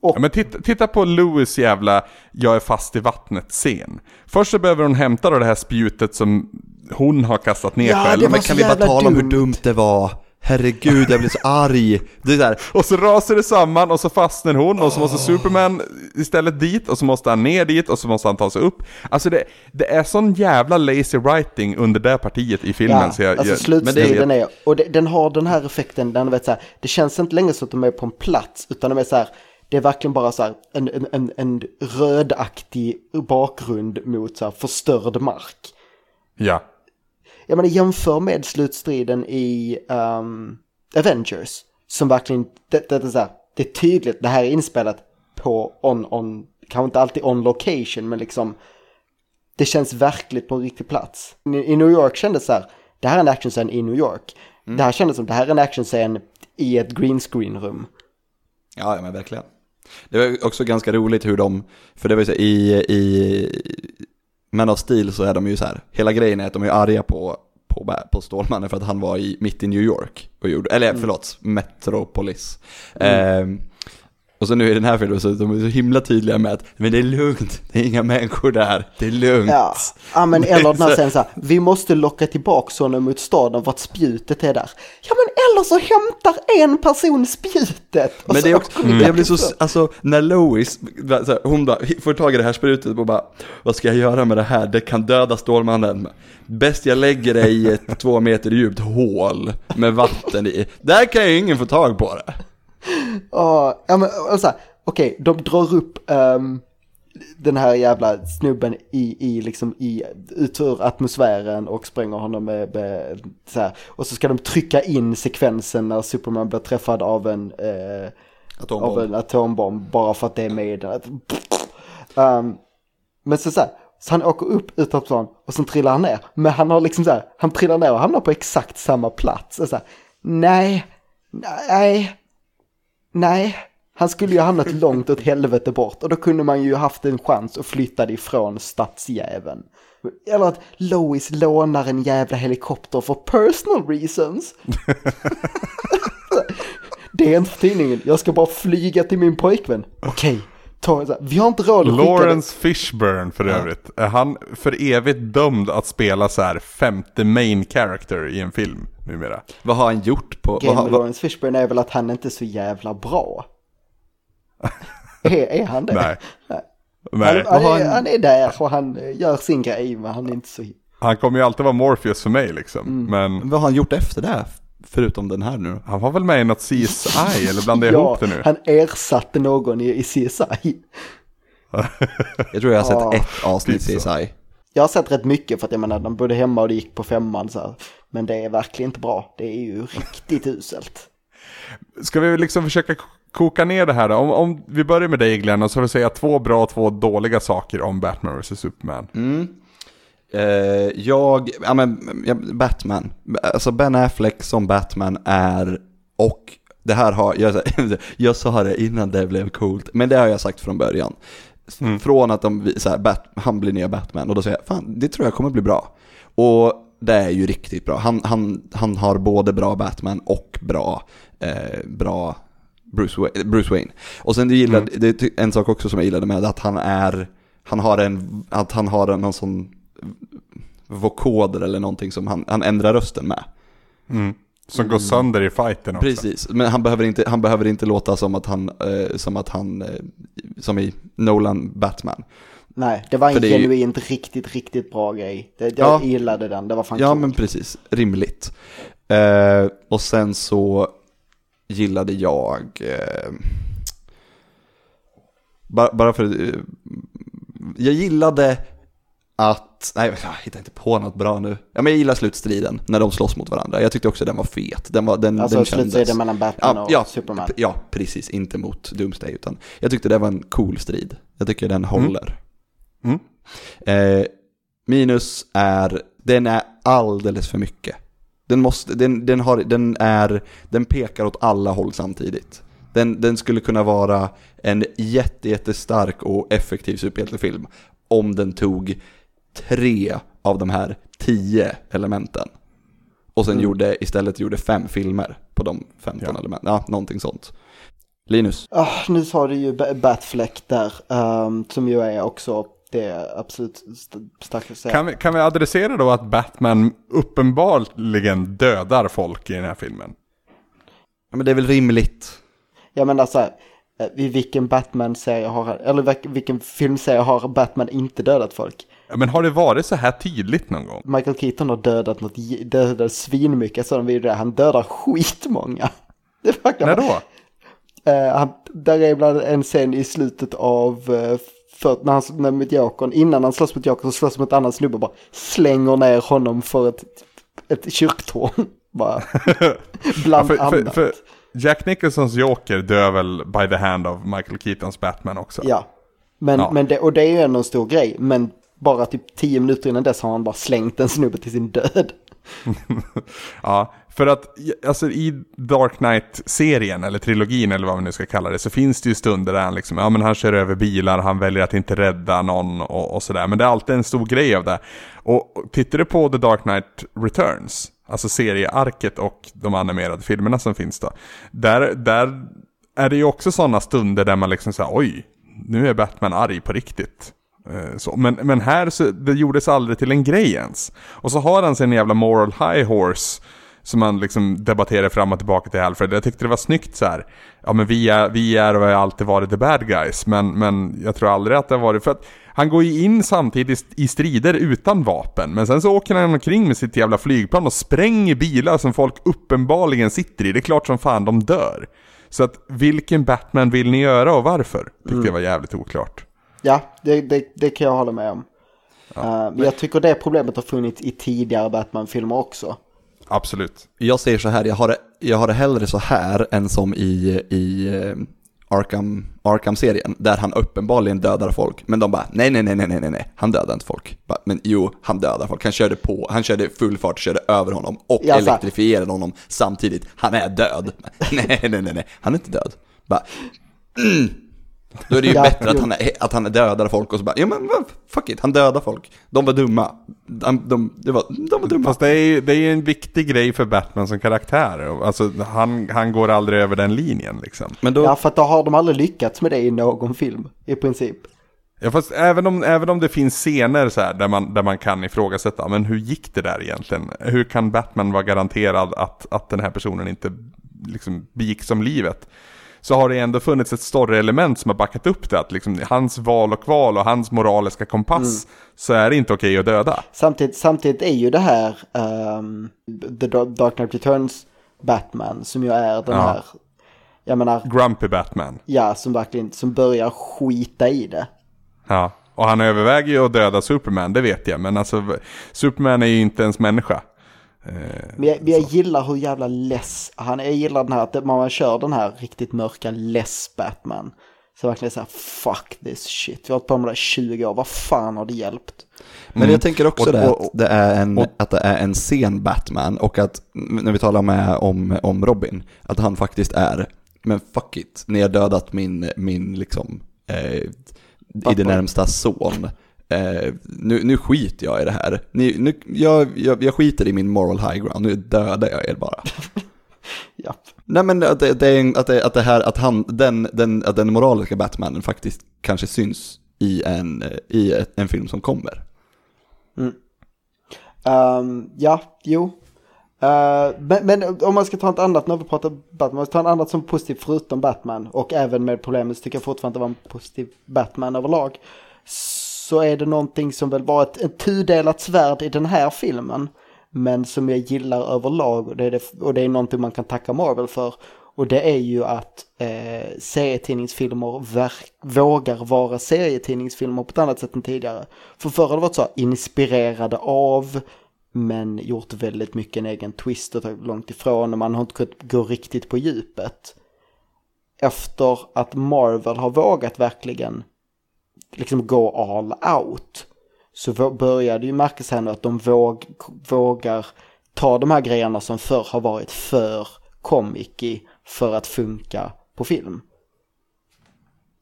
Speaker 1: Och... Ja, men titta, titta, på Louis jävla jag är fast i vattnet-scen. Först så behöver hon hämta då det här spjutet som hon har kastat ner
Speaker 2: ja,
Speaker 1: själv.
Speaker 2: men kan vi bara tala dumt. om hur dumt det var? herregud jag blir så arg. Det är så här,
Speaker 1: Och så rasar det samman och så fastnar hon och så måste Superman istället dit och så måste han ner dit och så måste han ta sig upp. Alltså det, det är sån jävla lazy writing under det partiet i filmen.
Speaker 3: Ja,
Speaker 1: så jag,
Speaker 3: alltså
Speaker 1: jag,
Speaker 3: slutstriden är, och det, den har den här effekten, den vet så här, det känns inte längre som att de är på en plats, utan de är så här, det är verkligen bara så här en, en, en, en rödaktig bakgrund mot så här förstörd mark.
Speaker 1: Ja.
Speaker 3: Jag menar jämför med slutstriden i um, Avengers. Som verkligen, det, det, det, är så här, det är tydligt, det här är inspelat på on, on, kanske inte alltid on location, men liksom det känns verkligt på en riktig plats. I, i New York kändes så här, det här är en actionscen i New York. Mm. Det här kändes som, det här är en actionscen i ett green screen rum.
Speaker 2: Ja, ja men verkligen. Det var också ganska roligt hur de, för det var ju så i, i Men av stil så är de ju så här, hela grejen är att de är arga på, på, på Stålmannen för att han var i, mitt i New York och gjorde, eller mm. förlåt, Metropolis. Mm. Eh, och så nu i den här filmen så de är så himla tydliga med att men det är lugnt, det är inga människor där, det är lugnt.
Speaker 3: Ja, ja men eller den här sen så här, vi måste locka tillbaka honom mot staden för att spjutet är där. Ja men eller så hämtar en person spjutet.
Speaker 2: Men det är också, mm. jag blir så, alltså när Lois, hon bara, får tag i det här spjutet och bara, vad ska jag göra med det här, det kan döda Stålmannen. Bäst jag lägger det i ett två meter djupt hål med vatten i. Där kan ju ingen få tag på det
Speaker 3: ja men alltså, okej, okay, de drar upp um, den här jävla snubben i, i liksom i, ut ur atmosfären och spränger honom med, med så här. Och så ska de trycka in sekvensen när Superman blir träffad av en, eh, atombomb. Av en atombomb bara för att det är med um, Men så, så här, så han åker upp utanför och sen trillar han ner. Men han har liksom så här, han trillar ner och hamnar på exakt samma plats. Och så här, nej, nej, Nej, han skulle ju hamnat långt åt helvete bort och då kunde man ju haft en chans att flytta ifrån stadsjäveln. Eller att Lois lånar en jävla helikopter för personal reasons. det är inte tidningen, jag ska bara flyga till min pojkvän. Okej, okay ta, vi har inte råd
Speaker 1: att Lawrence Fishburne för övrigt. Är han för evigt dömd att spela så här femte main character i en film numera?
Speaker 2: Vad har han gjort på...
Speaker 3: Grejen
Speaker 2: med
Speaker 3: Lawrence Fishburne är väl att han inte är så jävla bra. är, är han det?
Speaker 1: Nej.
Speaker 3: Nej. Han, han, är, han är där och han gör sin grej men han är inte så...
Speaker 1: Han kommer ju alltid vara Morpheus för mig liksom. Mm. Men...
Speaker 2: Vad har han gjort efter det? Förutom den här nu.
Speaker 1: Han var väl med i något CSI eller blandade jag ihop det nu?
Speaker 3: han ersatte någon i, i CSI.
Speaker 2: jag tror jag har sett ja, ett avsnitt CSI.
Speaker 3: Jag har sett rätt mycket för att jag menar, de bodde hemma och det gick på femman så här. Men det är verkligen inte bra. Det är ju riktigt uselt.
Speaker 1: Ska vi liksom försöka koka ner det här då? Om, om vi börjar med dig Glenn och så får vi säga två bra och två dåliga saker om Batman vs Superman.
Speaker 2: Mm. Uh, jag, ja men, Batman. Alltså Ben Affleck som Batman är, och det här har, jag, jag sa det innan det blev coolt, men det har jag sagt från början. Mm. Från att de, så här, Bat, han blir nya Batman, och då säger jag, fan det tror jag kommer bli bra. Och det är ju riktigt bra. Han, han, han har både bra Batman och bra, eh, bra Bruce, Wayne, Bruce Wayne. Och sen det gillade, mm. det är en sak också som jag gillade med att han är, han har en, att han har någon sån vokoder eller någonting som han, han ändrar rösten med.
Speaker 1: Mm. Som går sönder i fighten också.
Speaker 2: Precis, men han behöver inte, han behöver inte låta som att han, eh, som att han, eh, som i Nolan Batman.
Speaker 3: Nej, det var en genuint ju... riktigt, riktigt bra grej. Det, jag ja, gillade den, det var fan
Speaker 2: Ja, men precis, rimligt. Eh, och sen så gillade jag, eh, bara, bara för, eh, jag gillade att, nej jag hittar inte på något bra nu. Ja men jag gillar slutstriden när de slåss mot varandra. Jag tyckte också den var fet. Den var, den,
Speaker 3: alltså
Speaker 2: den
Speaker 3: slutstriden mellan Batman ja, och
Speaker 2: ja,
Speaker 3: Superman?
Speaker 2: Ja, precis. Inte mot Doomsday utan jag tyckte det var en cool strid. Jag tycker den håller. Mm. Mm. Eh, minus är, den är alldeles för mycket. Den, måste, den, den, har, den, är, den pekar åt alla håll samtidigt. Den, den skulle kunna vara en jätte, jättestark och effektiv superhjältefilm om den tog tre av de här tio elementen. Och sen mm. gjorde, istället gjorde fem filmer på de 15 ja. elementen. Ja, någonting sånt. Linus?
Speaker 3: Oh, nu sa du ju Batfleck där, um, som ju är också det absolut starkaste.
Speaker 1: Kan vi, kan vi adressera då att Batman uppenbarligen dödar folk i den här filmen?
Speaker 2: Ja, men det är väl rimligt.
Speaker 3: Jag menar så här, eh, i vilken Batman-serie har, eller vilken filmserie har Batman inte dödat folk?
Speaker 1: Ja, men har det varit så här tydligt någon gång?
Speaker 3: Michael Keaton har dödat något, dödat svinmycket sådana videor, han dödar skitmånga.
Speaker 1: Det När då?
Speaker 3: Uh, han, där är ibland en scen i slutet av, uh, för när han när mot Jokern, innan han slåss mot Jokern så slåss mot en annan snubbe och bara slänger ner honom för ett, ett kyrktorn. Bara, bland ja, för, annat. För, för
Speaker 1: Jack Nicholsons Joker dör väl by the hand of Michael Keatons Batman också?
Speaker 3: Ja, men, ja. men det, och det är ju ändå en stor grej, men bara typ tio minuter innan dess har han bara slängt en snubbe till sin död.
Speaker 1: ja, för att alltså, i Dark Knight-serien, eller trilogin eller vad man nu ska kalla det, så finns det ju stunder där han liksom, ja men han kör över bilar, han väljer att inte rädda någon och, och sådär. Men det är alltid en stor grej av det. Och, och tittar du på The Dark Knight Returns, alltså seriearket och de animerade filmerna som finns då, där, där är det ju också sådana stunder där man liksom säger oj, nu är Batman arg på riktigt. Eh, så, men, men här så, det gjordes aldrig till en grej ens. Och så har han sin jävla moral high horse som man liksom debatterar fram och tillbaka till Alfred. Jag tyckte det var snyggt så här. Ja men vi är, vi är och har alltid varit the bad guys. Men, men jag tror aldrig att det har varit för att han går ju in samtidigt i strider utan vapen. Men sen så åker han omkring med sitt jävla flygplan och spränger bilar som folk uppenbarligen sitter i. Det är klart som fan de dör. Så att vilken Batman vill ni göra och varför? Tyckte mm. jag var jävligt oklart.
Speaker 3: Ja, det, det, det kan jag hålla med om. Ja. Uh, men jag tycker det problemet har funnits i tidigare Batman-filmer också.
Speaker 1: Absolut.
Speaker 2: Jag säger så här, jag har det, jag har det hellre så här än som i, i eh, Arkham, Arkham-serien, där han uppenbarligen dödar folk, men de bara nej, nej, nej, nej, nej, nej, han dödar inte folk. Bara, men jo, han dödar folk, han körde på, han körde full fart, körde över honom och ja, elektrifierade honom samtidigt. Han är död. nej, nej, nej, nej, han är inte död. Bara, mm. Då är det ju ja, bättre att han, är, att han dödar folk och så bara, ja men fuck it, han dödar folk. De var dumma. De, de, de, var, de var dumma.
Speaker 1: Fast det är ju det är en viktig grej för Batman som karaktär. Alltså han, han går aldrig över den linjen liksom.
Speaker 3: Men då... Ja, för att då har de aldrig lyckats med det i någon film, i princip.
Speaker 1: Ja, fast även om, även om det finns scener så här där man, där man kan ifrågasätta, men hur gick det där egentligen? Hur kan Batman vara garanterad att, att den här personen inte liksom begick som livet? Så har det ändå funnits ett större element som har backat upp det. Att liksom hans val och kval och hans moraliska kompass mm. så är det inte okej att döda.
Speaker 3: Samtidigt, samtidigt är ju det här um, The Dark Knight Returns Batman som ju är den ja. här, jag menar...
Speaker 1: Grumpy Batman.
Speaker 3: Ja, som verkligen, som börjar skita i det.
Speaker 1: Ja, och han överväger ju att döda Superman, det vet jag. Men alltså, Superman är ju inte ens människa.
Speaker 3: Eh, men jag, men jag gillar hur jävla less han är. Jag gillar den här att man kör den här riktigt mörka less Batman. Så verkligen såhär, fuck this shit. Vi har hållit på med det 20 år, vad fan har det hjälpt?
Speaker 2: Men mm. jag tänker också och, det, att, det är en, och, att det är en sen Batman och att när vi talar med om, om Robin, att han faktiskt är, men fuck it, ni har dödat min, min liksom, eh, i det närmsta son eh, nu, nu skiter jag i det här. Ni, nu, jag, jag, jag skiter i min moral high ground, nu dödar jag er bara. ja. Nej men att det, det, att det, att det här, att han, den, den, att den moraliska Batmanen faktiskt kanske syns i en, i en film som kommer.
Speaker 3: Mm. Um, ja, jo. Uh, men, men, om man ska ta ett annat, när vi pratar Batman, man ska ta ett annat som positivt förutom Batman och även med problemet så tycker jag fortfarande att det var en positiv Batman överlag så är det någonting som väl var ett, ett tudelat svärd i den här filmen. Men som jag gillar överlag och det är, det, och det är någonting man kan tacka Marvel för. Och det är ju att eh, serietidningsfilmer verk, vågar vara serietidningsfilmer på ett annat sätt än tidigare. För förr har det varit så inspirerade av men gjort väldigt mycket en egen twist och tagit långt ifrån och man har inte kunnat gå riktigt på djupet. Efter att Marvel har vågat verkligen liksom gå all out så börjar det ju märkas här nu att de våg, vågar ta de här grejerna som förr har varit för comic för att funka på film.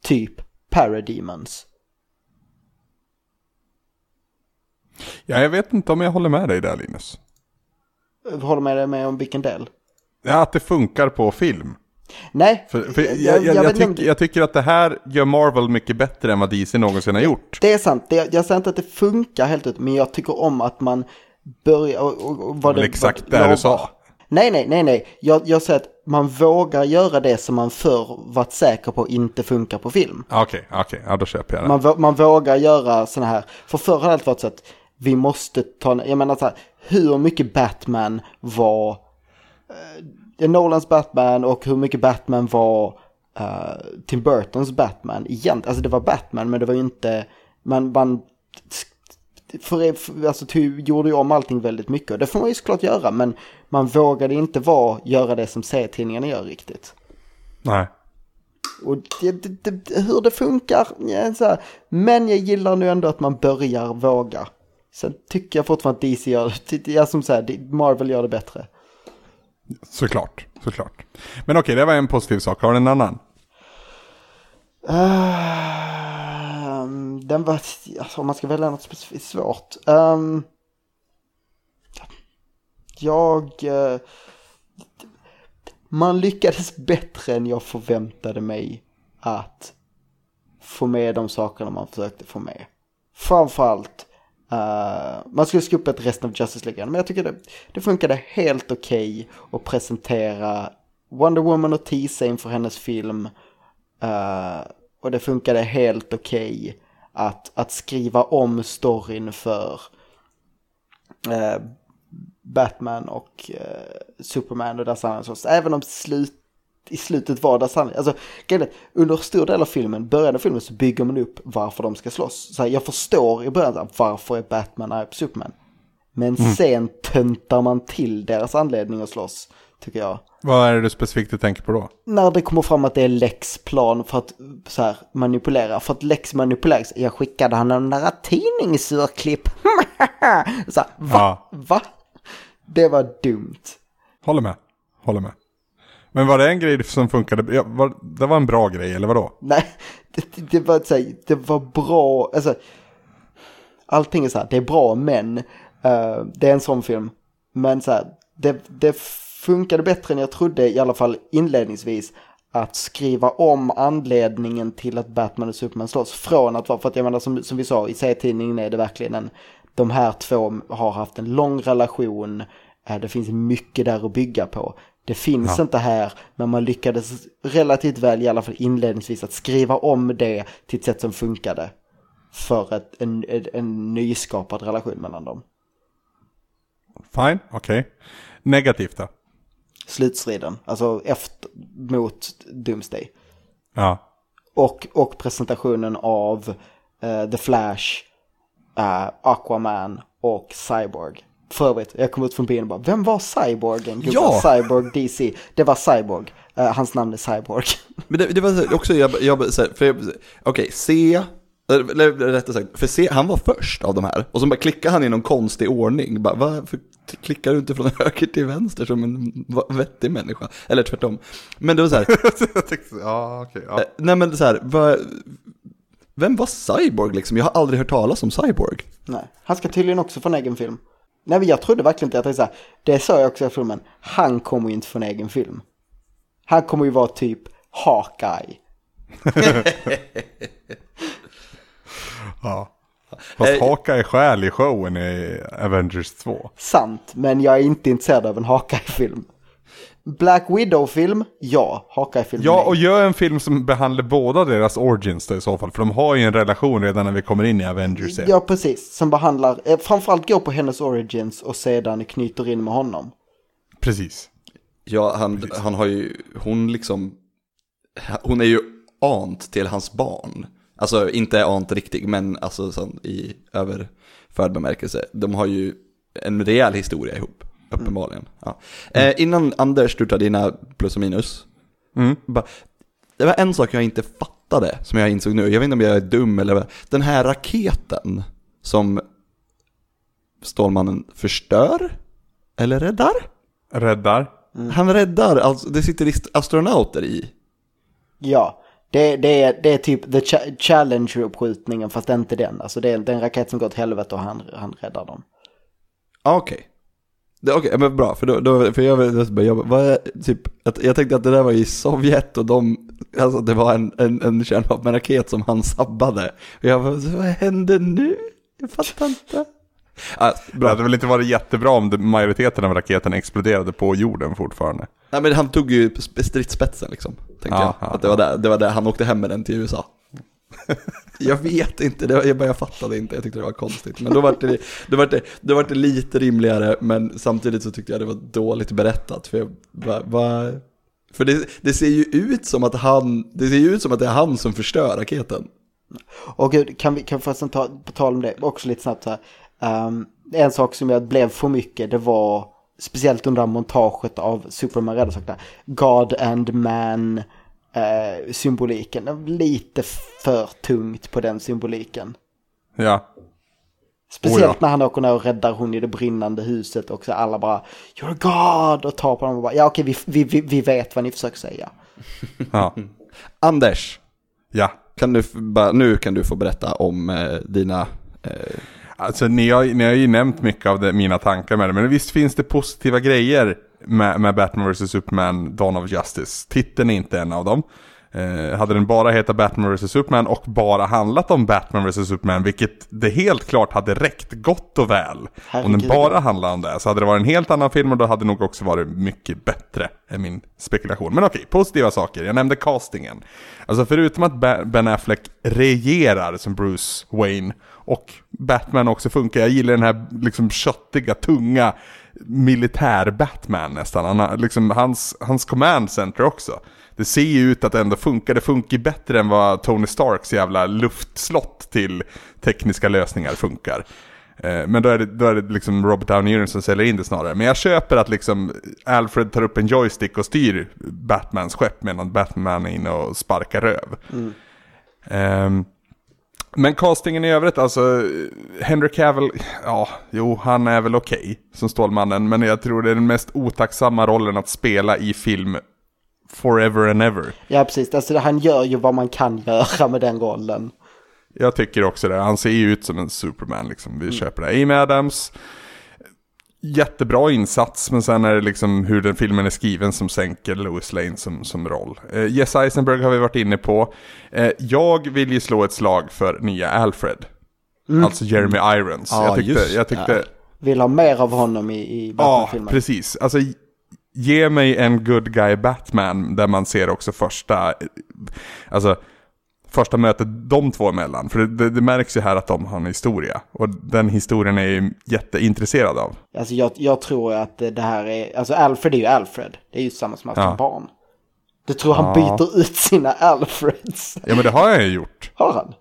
Speaker 3: Typ Parademons.
Speaker 1: Ja, jag vet inte om jag håller med dig där Linus.
Speaker 3: Håller med dig med om vilken del?
Speaker 1: Ja, att det funkar på film.
Speaker 3: Nej.
Speaker 1: För, för jag, jag, jag, tyck, jag, tycker att det här gör Marvel mycket bättre än vad DC någonsin har gjort.
Speaker 3: Det är sant. Det, jag säger inte att det funkar helt ut, men jag tycker om att man börjar... Och, och,
Speaker 1: vad det, exakt vad, det du sa.
Speaker 3: Nej, nej, nej, nej. Jag, jag säger att man vågar göra det som man förr varit säker på inte funkar på film.
Speaker 1: Okej, okay, okej, okay. ja då köper jag
Speaker 3: det. Man, man vågar göra sådana här, för förr har det alltid varit så att vi måste ta, jag menar så här, hur mycket Batman var eh, Nolans Batman och hur mycket Batman var uh, Tim Burtons Batman egentligen. Alltså det var Batman men det var ju inte, man, man för, för, alltså, ty, gjorde ju om allting väldigt mycket och det får man ju såklart göra men man vågade inte vara, göra det som serietidningarna gör riktigt.
Speaker 1: Nej.
Speaker 3: Och det, det, det, hur det funkar, ja, så här, men jag gillar nu ändå att man börjar våga. Sen tycker jag fortfarande att DC gör det, jag som säger, Marvel gör det bättre.
Speaker 1: Såklart, såklart. Men okej, det var en positiv sak. Har du en annan?
Speaker 3: Uh, den var, alltså, om man ska välja något specifikt svårt. Um, jag... Uh, man lyckades bättre än jag förväntade mig att få med de sakerna man försökte få med. Framförallt, uh, man skulle skriva upp ett resten av Justice League, men jag tycker det, det funkade helt okej okay att presentera Wonder Woman och teasa inför hennes film. Uh, och det funkade helt okej okay att, att skriva om storyn för uh, Batman och uh, Superman och deras anledning. Även om slut, i slutet var deras anledning. Alltså, under stor del av filmen, början av filmen så bygger man upp varför de ska slåss. Så här, jag förstår i början varför är Batman arg på Superman. Men mm. sen töntar man till deras anledning att slåss, tycker jag.
Speaker 1: Vad är det du specifikt du tänker på då?
Speaker 3: När det kommer fram att det är Lex plan för att så här, manipulera. För att Lex manipuleras. Jag skickade han en där tidningsurklipp. så här, va? Ja. Va? Det var dumt.
Speaker 1: Håller med. Håller med. Men var det en grej som funkade? Ja, var, det var en bra grej eller vadå?
Speaker 3: Nej, det, det var så här, det var bra. Alltså, allting är så här, det är bra men. Uh, det är en sån film. Men så här, det, det funkade bättre än jag trodde, i alla fall inledningsvis, att skriva om anledningen till att Batman och Superman slåss. Från att vara, för att jag menar som, som vi sa, i serietidningen är det verkligen en, de här två har haft en lång relation, eh, det finns mycket där att bygga på. Det finns ja. inte här, men man lyckades relativt väl, i alla fall inledningsvis, att skriva om det till ett sätt som funkade. För ett, en, en, en nyskapad relation mellan dem.
Speaker 1: Fine, okej. Okay. Negativt då?
Speaker 3: slutstriden, alltså efter, mot Doomsday.
Speaker 1: Ja.
Speaker 3: Och, och presentationen av uh, The Flash, uh, Aquaman och Cyborg. För övrigt, jag kom ut från bilen och bara, vem var Cyborgen?
Speaker 1: Ja!
Speaker 3: Cyborg DC. Det var Cyborg. Uh, hans namn är Cyborg.
Speaker 2: Men det, det var också, jag, jag, okej, okay, C, eller rättare sagt, för C, han var först av de här. Och så bara klickade han i någon konstig ordning. Bara, varför klickar du inte från höger till vänster som en vettig människa? Eller tvärtom. Men det var så här.
Speaker 1: ja. Okay, ja. Eh,
Speaker 2: nej men så här, vad, vem var Cyborg liksom? Jag har aldrig hört talas om Cyborg.
Speaker 3: Nej, han ska tydligen också få en egen film. Nej men jag trodde verkligen inte att det är så här, det sa jag också i filmen, han kommer ju inte få en egen film. Han kommer ju vara typ Hawkeye.
Speaker 1: Ja. Fast eh, Haka är själ i showen i Avengers 2.
Speaker 3: Sant, men jag är inte intresserad av en Hawkeye-film. Black Widow-film, ja. Hawkeye-film,
Speaker 1: Ja, och gör en film som behandlar båda deras origins då, i så fall. För de har ju en relation redan när vi kommer in i Avengers.
Speaker 3: Ja, precis. Som behandlar, eh, framförallt går på hennes origins och sedan knyter in med honom.
Speaker 1: Precis.
Speaker 2: Ja, han, precis. han har ju, hon liksom, hon är ju ant till hans barn. Alltså inte ant riktig, men alltså sån, i överförd bemärkelse. De har ju en rejäl historia ihop, uppenbarligen. Ja. Eh, innan Anders, du tar dina plus och minus.
Speaker 1: Mm.
Speaker 2: Bara, det var en sak jag inte fattade, som jag insåg nu. Jag vet inte om jag är dum eller vad. Den här raketen som Stålmannen förstör? Eller räddar?
Speaker 1: Räddar.
Speaker 2: Mm. Han räddar, alltså det sitter astronauter i.
Speaker 3: Ja, det, det, är, det är typ the challenge-uppskjutningen fast inte den. Alltså det är, det är en raket som går åt helvete och han, han räddar dem.
Speaker 2: Okej. Okay. Okej, okay, men bra, för, då, då, för jag, jag, jag, vad, typ, jag tänkte att det där var i Sovjet och de, alltså det var en, en, en kärnvapenraket som han sabbade. Och jag bara, vad hände nu? Jag fattar inte.
Speaker 1: Ah, bra. Det hade väl inte varit jättebra om majoriteten av raketen exploderade på jorden fortfarande.
Speaker 2: Nej men han tog ju stridsspetsen liksom, tänkte ja, jag. Ja, att det var, där, det var där han åkte hem med den till USA. jag vet inte, det var, jag, bara, jag fattade inte, jag tyckte det var konstigt. Men då var det, då var det, då var det lite rimligare, men samtidigt så tyckte jag det var dåligt berättat. För, jag, bara, bara, för det, det, ser ju ut som att han, det ser ju ut som att det är han som förstör raketen.
Speaker 3: Och gud, kan vi, kan vi förresten ta, på tal om det, också lite snabbt så här. Um, en sak som jag blev för mycket, det var speciellt under montaget av Superman räddarsakta. God and Man eh, symboliken. Lite för tungt på den symboliken.
Speaker 1: Ja.
Speaker 3: Speciellt oh ja. när han åker ner och räddar hon i det brinnande huset och så alla bara You're God och tar på dem och bara ja okej vi, vi, vi, vi vet vad ni försöker säga.
Speaker 2: Ja. Anders.
Speaker 1: Ja.
Speaker 2: Kan du, nu kan du få berätta om eh, dina eh,
Speaker 1: Alltså ni har, ni har ju nämnt mycket av det, mina tankar med det, men visst finns det positiva grejer med, med Batman vs Superman Dawn of Justice. Titeln är inte en av dem. Eh, hade den bara hetat Batman vs Superman och bara handlat om Batman vs Superman, vilket det helt klart hade räckt gott och väl. Herregud. Om den bara handlade om det, så hade det varit en helt annan film och då hade det nog också varit mycket bättre, är min spekulation. Men okej, positiva saker. Jag nämnde castingen. Alltså förutom att Ben Affleck regerar som Bruce Wayne och Batman också funkar. Jag gillar den här liksom köttiga, tunga militär-Batman nästan. Han liksom, hans, hans command center också. Det ser ju ut att ändå funka. Det funkar bättre än vad Tony Starks jävla luftslott till tekniska lösningar funkar. Eh, men då är det, då är det liksom Robert Downey Jr. som säljer in det snarare. Men jag köper att liksom Alfred tar upp en joystick och styr Batmans skepp medan Batman är inne och sparkar röv. Mm. Um, men castingen i övrigt, alltså Henry Cavill, ja, jo, han är väl okej okay, som Stålmannen. Men jag tror det är den mest otacksamma rollen att spela i film forever and ever.
Speaker 3: Ja, precis. Alltså han gör ju vad man kan göra med den rollen.
Speaker 1: Jag tycker också det. Han ser ju ut som en Superman liksom. Vi mm. köper det. Amy Adams jättebra insats, men sen är det liksom hur den filmen är skriven som sänker Louis Lane som, som roll. Eh, Jess Eisenberg har vi varit inne på. Eh, jag vill ju slå ett slag för nya Alfred. Mm. Alltså Jeremy Irons.
Speaker 3: Ah,
Speaker 1: jag tyckte... Jag tyckte ja.
Speaker 3: Vill ha mer av honom i, i
Speaker 1: Batman-filmen. Ja, precis. Alltså, ge mig en good guy Batman där man ser också första... Alltså första mötet de två emellan. För det, det, märks ju här att de har en historia. Och den historien är jag jätteintresserad av.
Speaker 3: Alltså jag, jag, tror att det här är, alltså Alfred är ju Alfred. Det är ju samma som att ja. barn. Du tror han ja. byter ut sina Alfreds?
Speaker 1: Ja men det har jag ju gjort.
Speaker 3: Har han?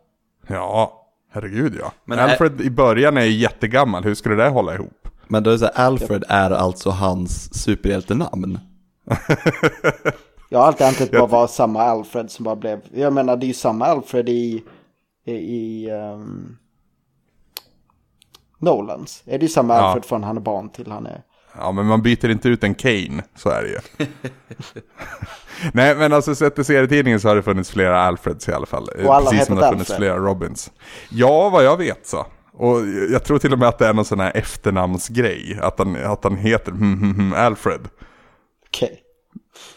Speaker 1: Ja, herregud ja. Men Alfred är... i början är ju jättegammal, hur skulle det hålla ihop?
Speaker 2: Men då är det så här, Alfred är alltså hans superhjältenamn?
Speaker 3: Jag har alltid antat bara var samma Alfred som bara blev, jag menar det är ju samma Alfred i, i, i um, Nolans. Är det ju samma Alfred från han är barn till han är...
Speaker 1: Ja men man byter inte ut en Kane, så är det ju. Nej men alltså sett till serietidningen så har det funnits flera Alfreds i alla fall.
Speaker 3: Och alla
Speaker 1: Precis som det har funnits Alfred. flera Robins. Ja vad jag vet så. Och jag tror till och med att det är någon sån här efternamnsgrej. Att han, att han heter hmm, hmm, hmm, Alfred.
Speaker 3: Okej. Okay.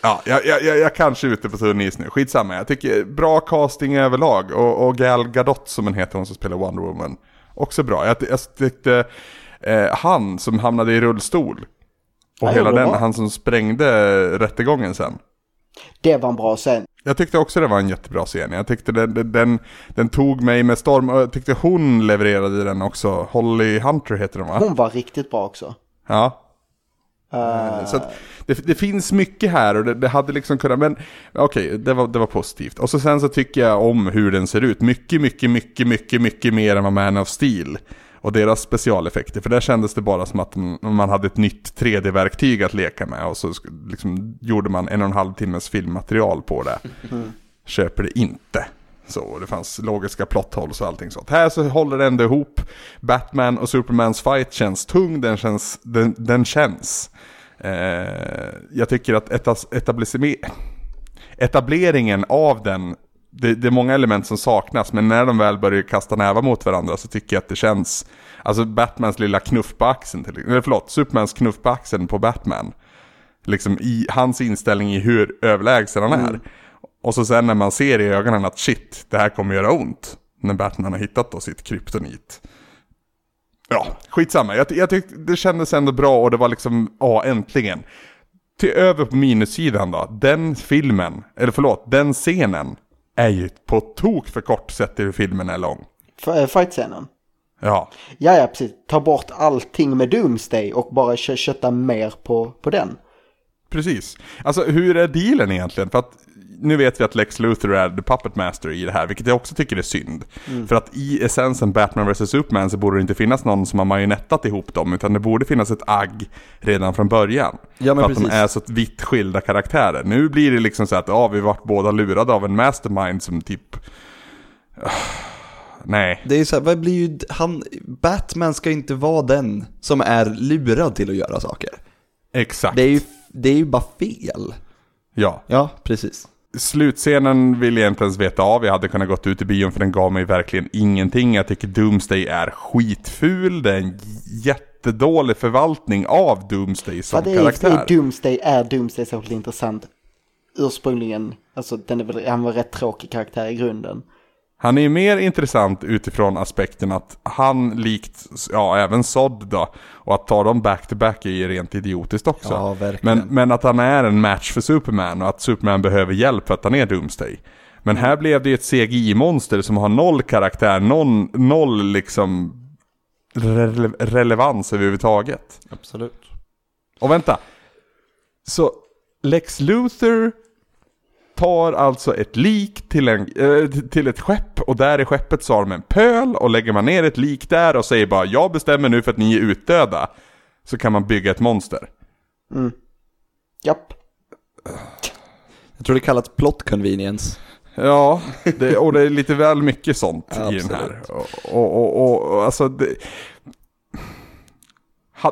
Speaker 1: Ja, jag, jag, jag, jag kanske är ute på tunn is nu. Skitsamma. Jag tycker bra casting överlag. Och, och Gal Gadot som hon heter, hon som spelar Wonder Woman. Också bra. Jag, jag tyckte eh, han som hamnade i rullstol. Och ja, hela den, han som sprängde rättegången sen.
Speaker 3: Det var en bra scen.
Speaker 1: Jag tyckte också det var en jättebra scen. Jag tyckte den, den, den tog mig med storm. Och jag tyckte hon levererade den också. Holly Hunter heter hon va?
Speaker 3: Hon var riktigt bra också.
Speaker 1: Ja. Uh... Så det, det, finns mycket här och det, det hade liksom kunnat, men okej, okay, det, var, det var positivt. Och så sen så tycker jag om hur den ser ut. Mycket, mycket, mycket, mycket, mycket mer än vad Man of Steel. Och deras specialeffekter, för där kändes det bara som att man hade ett nytt 3D-verktyg att leka med. Och så liksom gjorde man en och en halv timmes filmmaterial på det. Mm. Köper det inte. Så det fanns logiska plotthåls och allting sånt. Här så håller det ändå ihop. Batman och Supermans fight känns tung, den känns. Den, den känns. Eh, jag tycker att etableringen av den, det, det, är många element som saknas, men när de väl börjar kasta nävar mot varandra så tycker jag att det känns, alltså Batmans lilla knuff på axeln, till, eller förlåt, Supermans knuff på axeln på Batman. Liksom i hans inställning i hur överlägsen han är. Mm. Och så sen när man ser i ögonen att shit, det här kommer göra ont. När Batman har hittat då sitt kryptonit. Ja, skitsamma. Jag, jag tyckte det kändes ändå bra och det var liksom, ja äntligen. Till över på minussidan då. Den filmen, eller förlåt, den scenen är ju på tok för kort sett till hur filmen är lång.
Speaker 3: Eh, fight-scenen?
Speaker 1: Ja.
Speaker 3: Ja, ja, precis. Ta bort allting med Doomsday och bara kötta mer på, på den.
Speaker 1: Precis. Alltså hur är dealen egentligen? För att nu vet vi att Lex Luthor är the puppet master i det här, vilket jag också tycker är synd. Mm. För att i essensen Batman vs Superman så borde det inte finnas någon som har marionettat ihop dem, utan det borde finnas ett agg redan från början. Ja, men för precis. att de är så vitt skilda karaktärer. Nu blir det liksom så att, ja, vi vart båda lurade av en mastermind som typ... Uh, nej.
Speaker 2: Det är så här, vad blir ju, han, Batman ska inte vara den som är lurad till att göra saker.
Speaker 1: Exakt.
Speaker 2: Det är ju, det är ju bara fel.
Speaker 1: Ja.
Speaker 2: Ja, precis.
Speaker 1: Slutscenen vill jag inte ens veta av. Jag hade kunnat gått ut i bion för den gav mig verkligen ingenting. Jag tycker Doomsday är skitful. Det är en jättedålig förvaltning av Doomsday som ja, det är, karaktär.
Speaker 3: Det är Doomsday är Doomsday särskilt intressant. Ursprungligen, alltså den är väl, han var rätt tråkig karaktär i grunden.
Speaker 1: Han är ju mer intressant utifrån aspekten att han likt, ja även Sod då, och att ta dem back-to-back är ju rent idiotiskt också.
Speaker 2: Ja, verkligen.
Speaker 1: Men, men att han är en match för Superman och att Superman behöver hjälp för att han är Doomsday. Men här blev det ju ett CGI-monster som har noll karaktär, noll, noll liksom rele relevans överhuvudtaget.
Speaker 2: Absolut.
Speaker 1: Och vänta. Så Lex Luthor tar alltså ett lik till, en, äh, till ett skepp och där i skeppet så har de en pöl och lägger man ner ett lik där och säger bara jag bestämmer nu för att ni är utdöda. Så kan man bygga ett monster.
Speaker 3: Mm. Japp.
Speaker 2: Jag tror det kallas plot convenience.
Speaker 1: Ja, det, och det är lite väl mycket sånt ja, i den här. Och, och, och, och alltså det,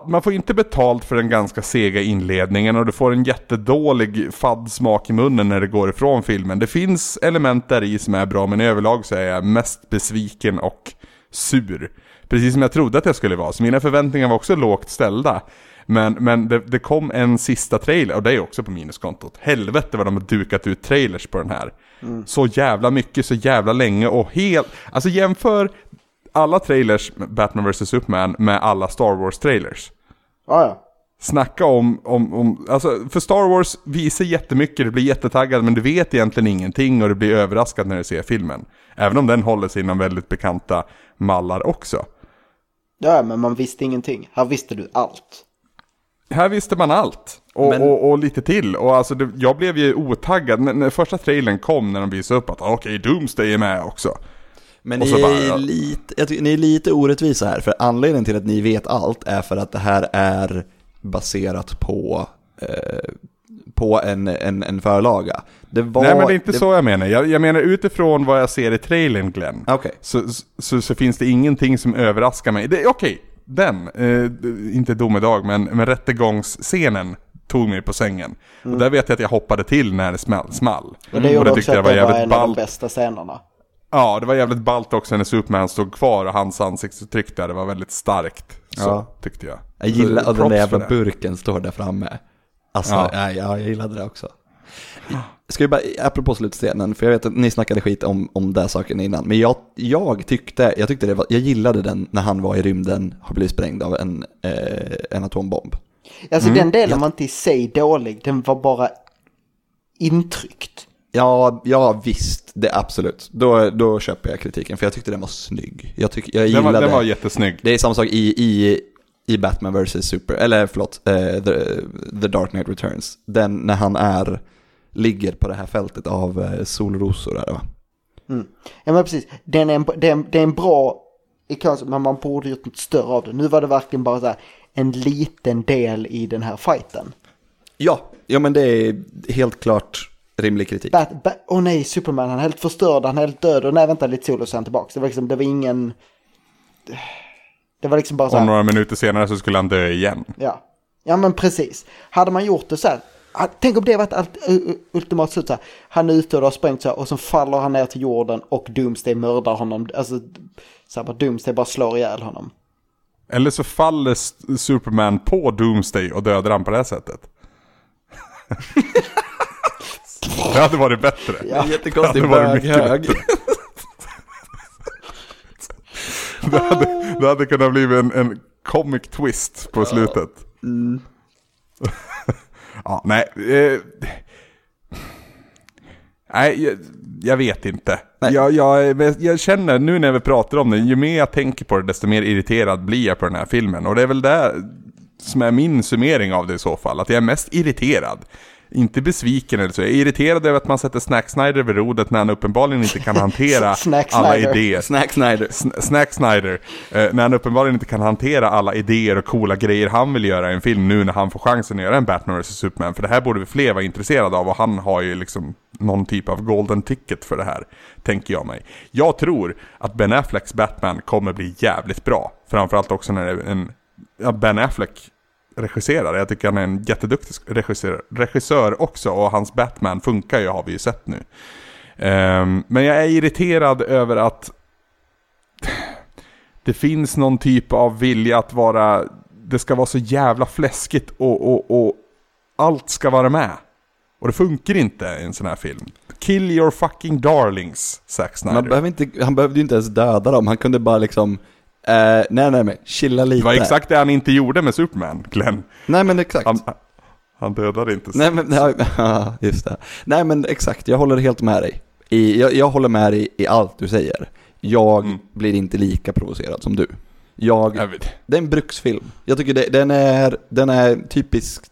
Speaker 1: man får inte betalt för den ganska sega inledningen och du får en jättedålig fadd smak i munnen när det går ifrån filmen. Det finns element där i som är bra men överlag så är jag mest besviken och sur. Precis som jag trodde att jag skulle vara, så mina förväntningar var också lågt ställda. Men, men det, det kom en sista trailer, och det är också på minuskontot. Helvete vad de har dukat ut trailers på den här. Mm. Så jävla mycket, så jävla länge och helt... Alltså jämför alla trailers Batman vs Superman med alla Star Wars-trailers.
Speaker 3: Ah, ja.
Speaker 1: Snacka om, om, om, alltså för Star Wars visar jättemycket, du blir jättetaggad men du vet egentligen ingenting och du blir överraskad när du ser filmen. Även om den håller sig inom väldigt bekanta mallar också.
Speaker 3: Ja, men man visste ingenting. Här visste du allt.
Speaker 1: Här visste man allt. Och, men... och, och lite till. Och alltså det, jag blev ju otaggad när, när första trailern kom när de visade upp att okej, okay, Doomsday är med också.
Speaker 2: Men ni, bara, är lite, jag tycker, ni är lite orättvisa här, för anledningen till att ni vet allt är för att det här är baserat på, eh, på en, en, en förlaga.
Speaker 1: Det var, Nej men det är inte det... så jag menar. Jag, jag, menar utifrån vad jag ser i trailern Glenn.
Speaker 2: Okay.
Speaker 1: Så, så, så, finns det ingenting som överraskar mig. Okej, okay, den, eh, inte domedag men, men rättegångsscenen tog mig på sängen. Mm. Och där vet jag att jag hoppade till när det small. small.
Speaker 3: Och det gjorde och det också att det var en av de bästa scenerna.
Speaker 1: Ja, det var jävligt ballt också när Superman stod kvar och hans ansiktsuttryck där, det var väldigt starkt. Så ja. tyckte jag.
Speaker 2: Jag gillar att den där jävla burken står där framme. Alltså, ja. Ja, ja, jag gillade det också. Ska vi bara, apropå slutscenen, för jag vet att ni snackade skit om, om den saken innan, men jag, jag tyckte, jag tyckte det var, jag gillade den när han var i rymden, har blivit sprängd av en, eh, en atombomb.
Speaker 3: Alltså mm. den delen var inte i sig dålig, den var bara intryckt.
Speaker 2: Ja, ja visst, det absolut. Då, då köper jag kritiken, för jag tyckte den var snygg. Jag, tyck, jag gillade... Den
Speaker 1: var, den var jättesnygg.
Speaker 2: Det är samma sak i, i, i Batman vs. Super, eller förlåt, uh, the, the Dark Knight Returns. Den när han är, ligger på det här fältet av uh, solrosor där va?
Speaker 3: Mm. Ja men precis, den är en, det, är, det är en bra ikon, men man borde gjort något större av det. Nu var det verkligen bara så här, en liten del i den här fighten.
Speaker 2: Ja, ja men det är helt klart rimlig kritik. Åh
Speaker 3: oh nej, Superman, han är helt förstörd, han är helt död och nej vänta lite så är han tillbaka. Det var liksom, det var ingen... Det var liksom bara så
Speaker 1: här... Och några minuter senare så skulle han dö igen.
Speaker 3: Ja, ja men precis. Hade man gjort det så här, tänk om det varit allt ultimat slut så här. Han är ute och har sprängt så här och så faller han ner till jorden och Doomsday mördar honom. Alltså, så här, bara Doomsday bara slår ihjäl honom.
Speaker 1: Eller så faller Superman på Doomsday och dödar han på det här sättet. Det hade varit bättre.
Speaker 2: Ja. Jättekonstig böghög.
Speaker 1: Det hade, det hade kunnat bli en, en comic twist på slutet. Mm. ja, nej. Eh, nej, jag, jag, vet inte. Jag, jag, jag, känner nu när vi pratar om det, ju mer jag tänker på det desto mer irriterad blir jag på den här filmen. Och det är väl det som är min summering av det i så fall. Att jag är mest irriterad inte besviken eller så. Jag är irriterad över att man sätter Snack Snyder vid rodret när han uppenbarligen inte kan hantera alla idéer.
Speaker 2: Snack Snyder.
Speaker 1: Snack Snyder. Eh, när han uppenbarligen inte kan hantera alla idéer och coola grejer han vill göra i en film nu när han får chansen att göra en Batman vs Superman. För det här borde vi fler vara intresserade av och han har ju liksom någon typ av golden ticket för det här. Tänker jag mig. Jag tror att Ben Afflecks Batman kommer bli jävligt bra. Framförallt också när en, ja, Ben Affleck regisserare. Jag tycker han är en jätteduktig regissör, regissör också och hans Batman funkar ju har vi ju sett nu. Um, men jag är irriterad över att det finns någon typ av vilja att vara, det ska vara så jävla fläskigt och, och, och allt ska vara med. Och det funkar inte i en sån här film. Kill your fucking darlings, Zack Snyder.
Speaker 2: Han, behöver inte, han behövde ju inte ens döda dem, han kunde bara liksom Uh, nej, nej, nej, chilla lite.
Speaker 1: Det var exakt det han inte gjorde med Superman, Glenn.
Speaker 2: Nej, men exakt.
Speaker 1: Han, han dödade inte
Speaker 2: Nej, men, ja, just det. Nej, men exakt, jag håller helt med dig. I, jag, jag håller med dig i allt du säger. Jag mm. blir inte lika provocerad som du. Jag, jag det är en bruksfilm. Jag tycker det, den, är, den är typiskt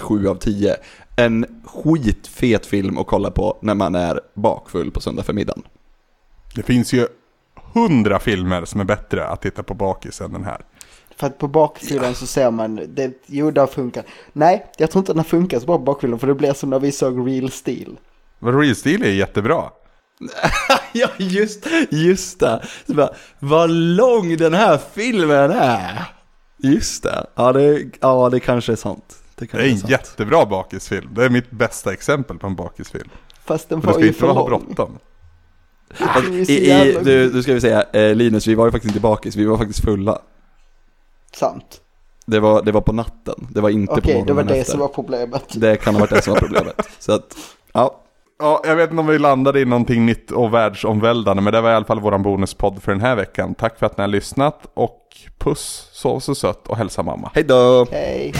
Speaker 2: 6-7 av 10. En skitfet film att kolla på när man är bakfull på söndag förmiddagen.
Speaker 1: Det finns ju hundra filmer som är bättre att titta på bakis än den här.
Speaker 3: För att på baksidan ja. så ser man, det, jo det funkar. Nej, jag tror inte den funkar så bra på baksidan för det blir som när vi såg Real Steel.
Speaker 1: Men Real Steel är jättebra.
Speaker 2: ja, just, just det. Så bara, vad lång den här filmen är. Just det. Ja, det, ja, det kanske är sant.
Speaker 1: Det, det är en sant. jättebra bakisfilm. Det är mitt bästa exempel på en bakisfilm.
Speaker 3: Fast den var ju för lång.
Speaker 1: ha bråttom.
Speaker 2: I, i, du, du ska vi säga, eh, Linus, vi var ju faktiskt inte bakis, vi var faktiskt fulla.
Speaker 3: Sant.
Speaker 2: Det var, det var på natten, det var inte
Speaker 3: Okej,
Speaker 2: på morgonen
Speaker 3: det var det
Speaker 2: efter.
Speaker 3: som var problemet.
Speaker 2: Det kan ha varit det som var problemet. Så att, ja.
Speaker 1: Ja, jag vet inte om vi landade i någonting nytt och världsomvälvande, men det var i alla fall våran bonuspodd för den här veckan. Tack för att ni har lyssnat och puss, sov så sött och hälsa mamma.
Speaker 2: Hej då!
Speaker 3: Hej!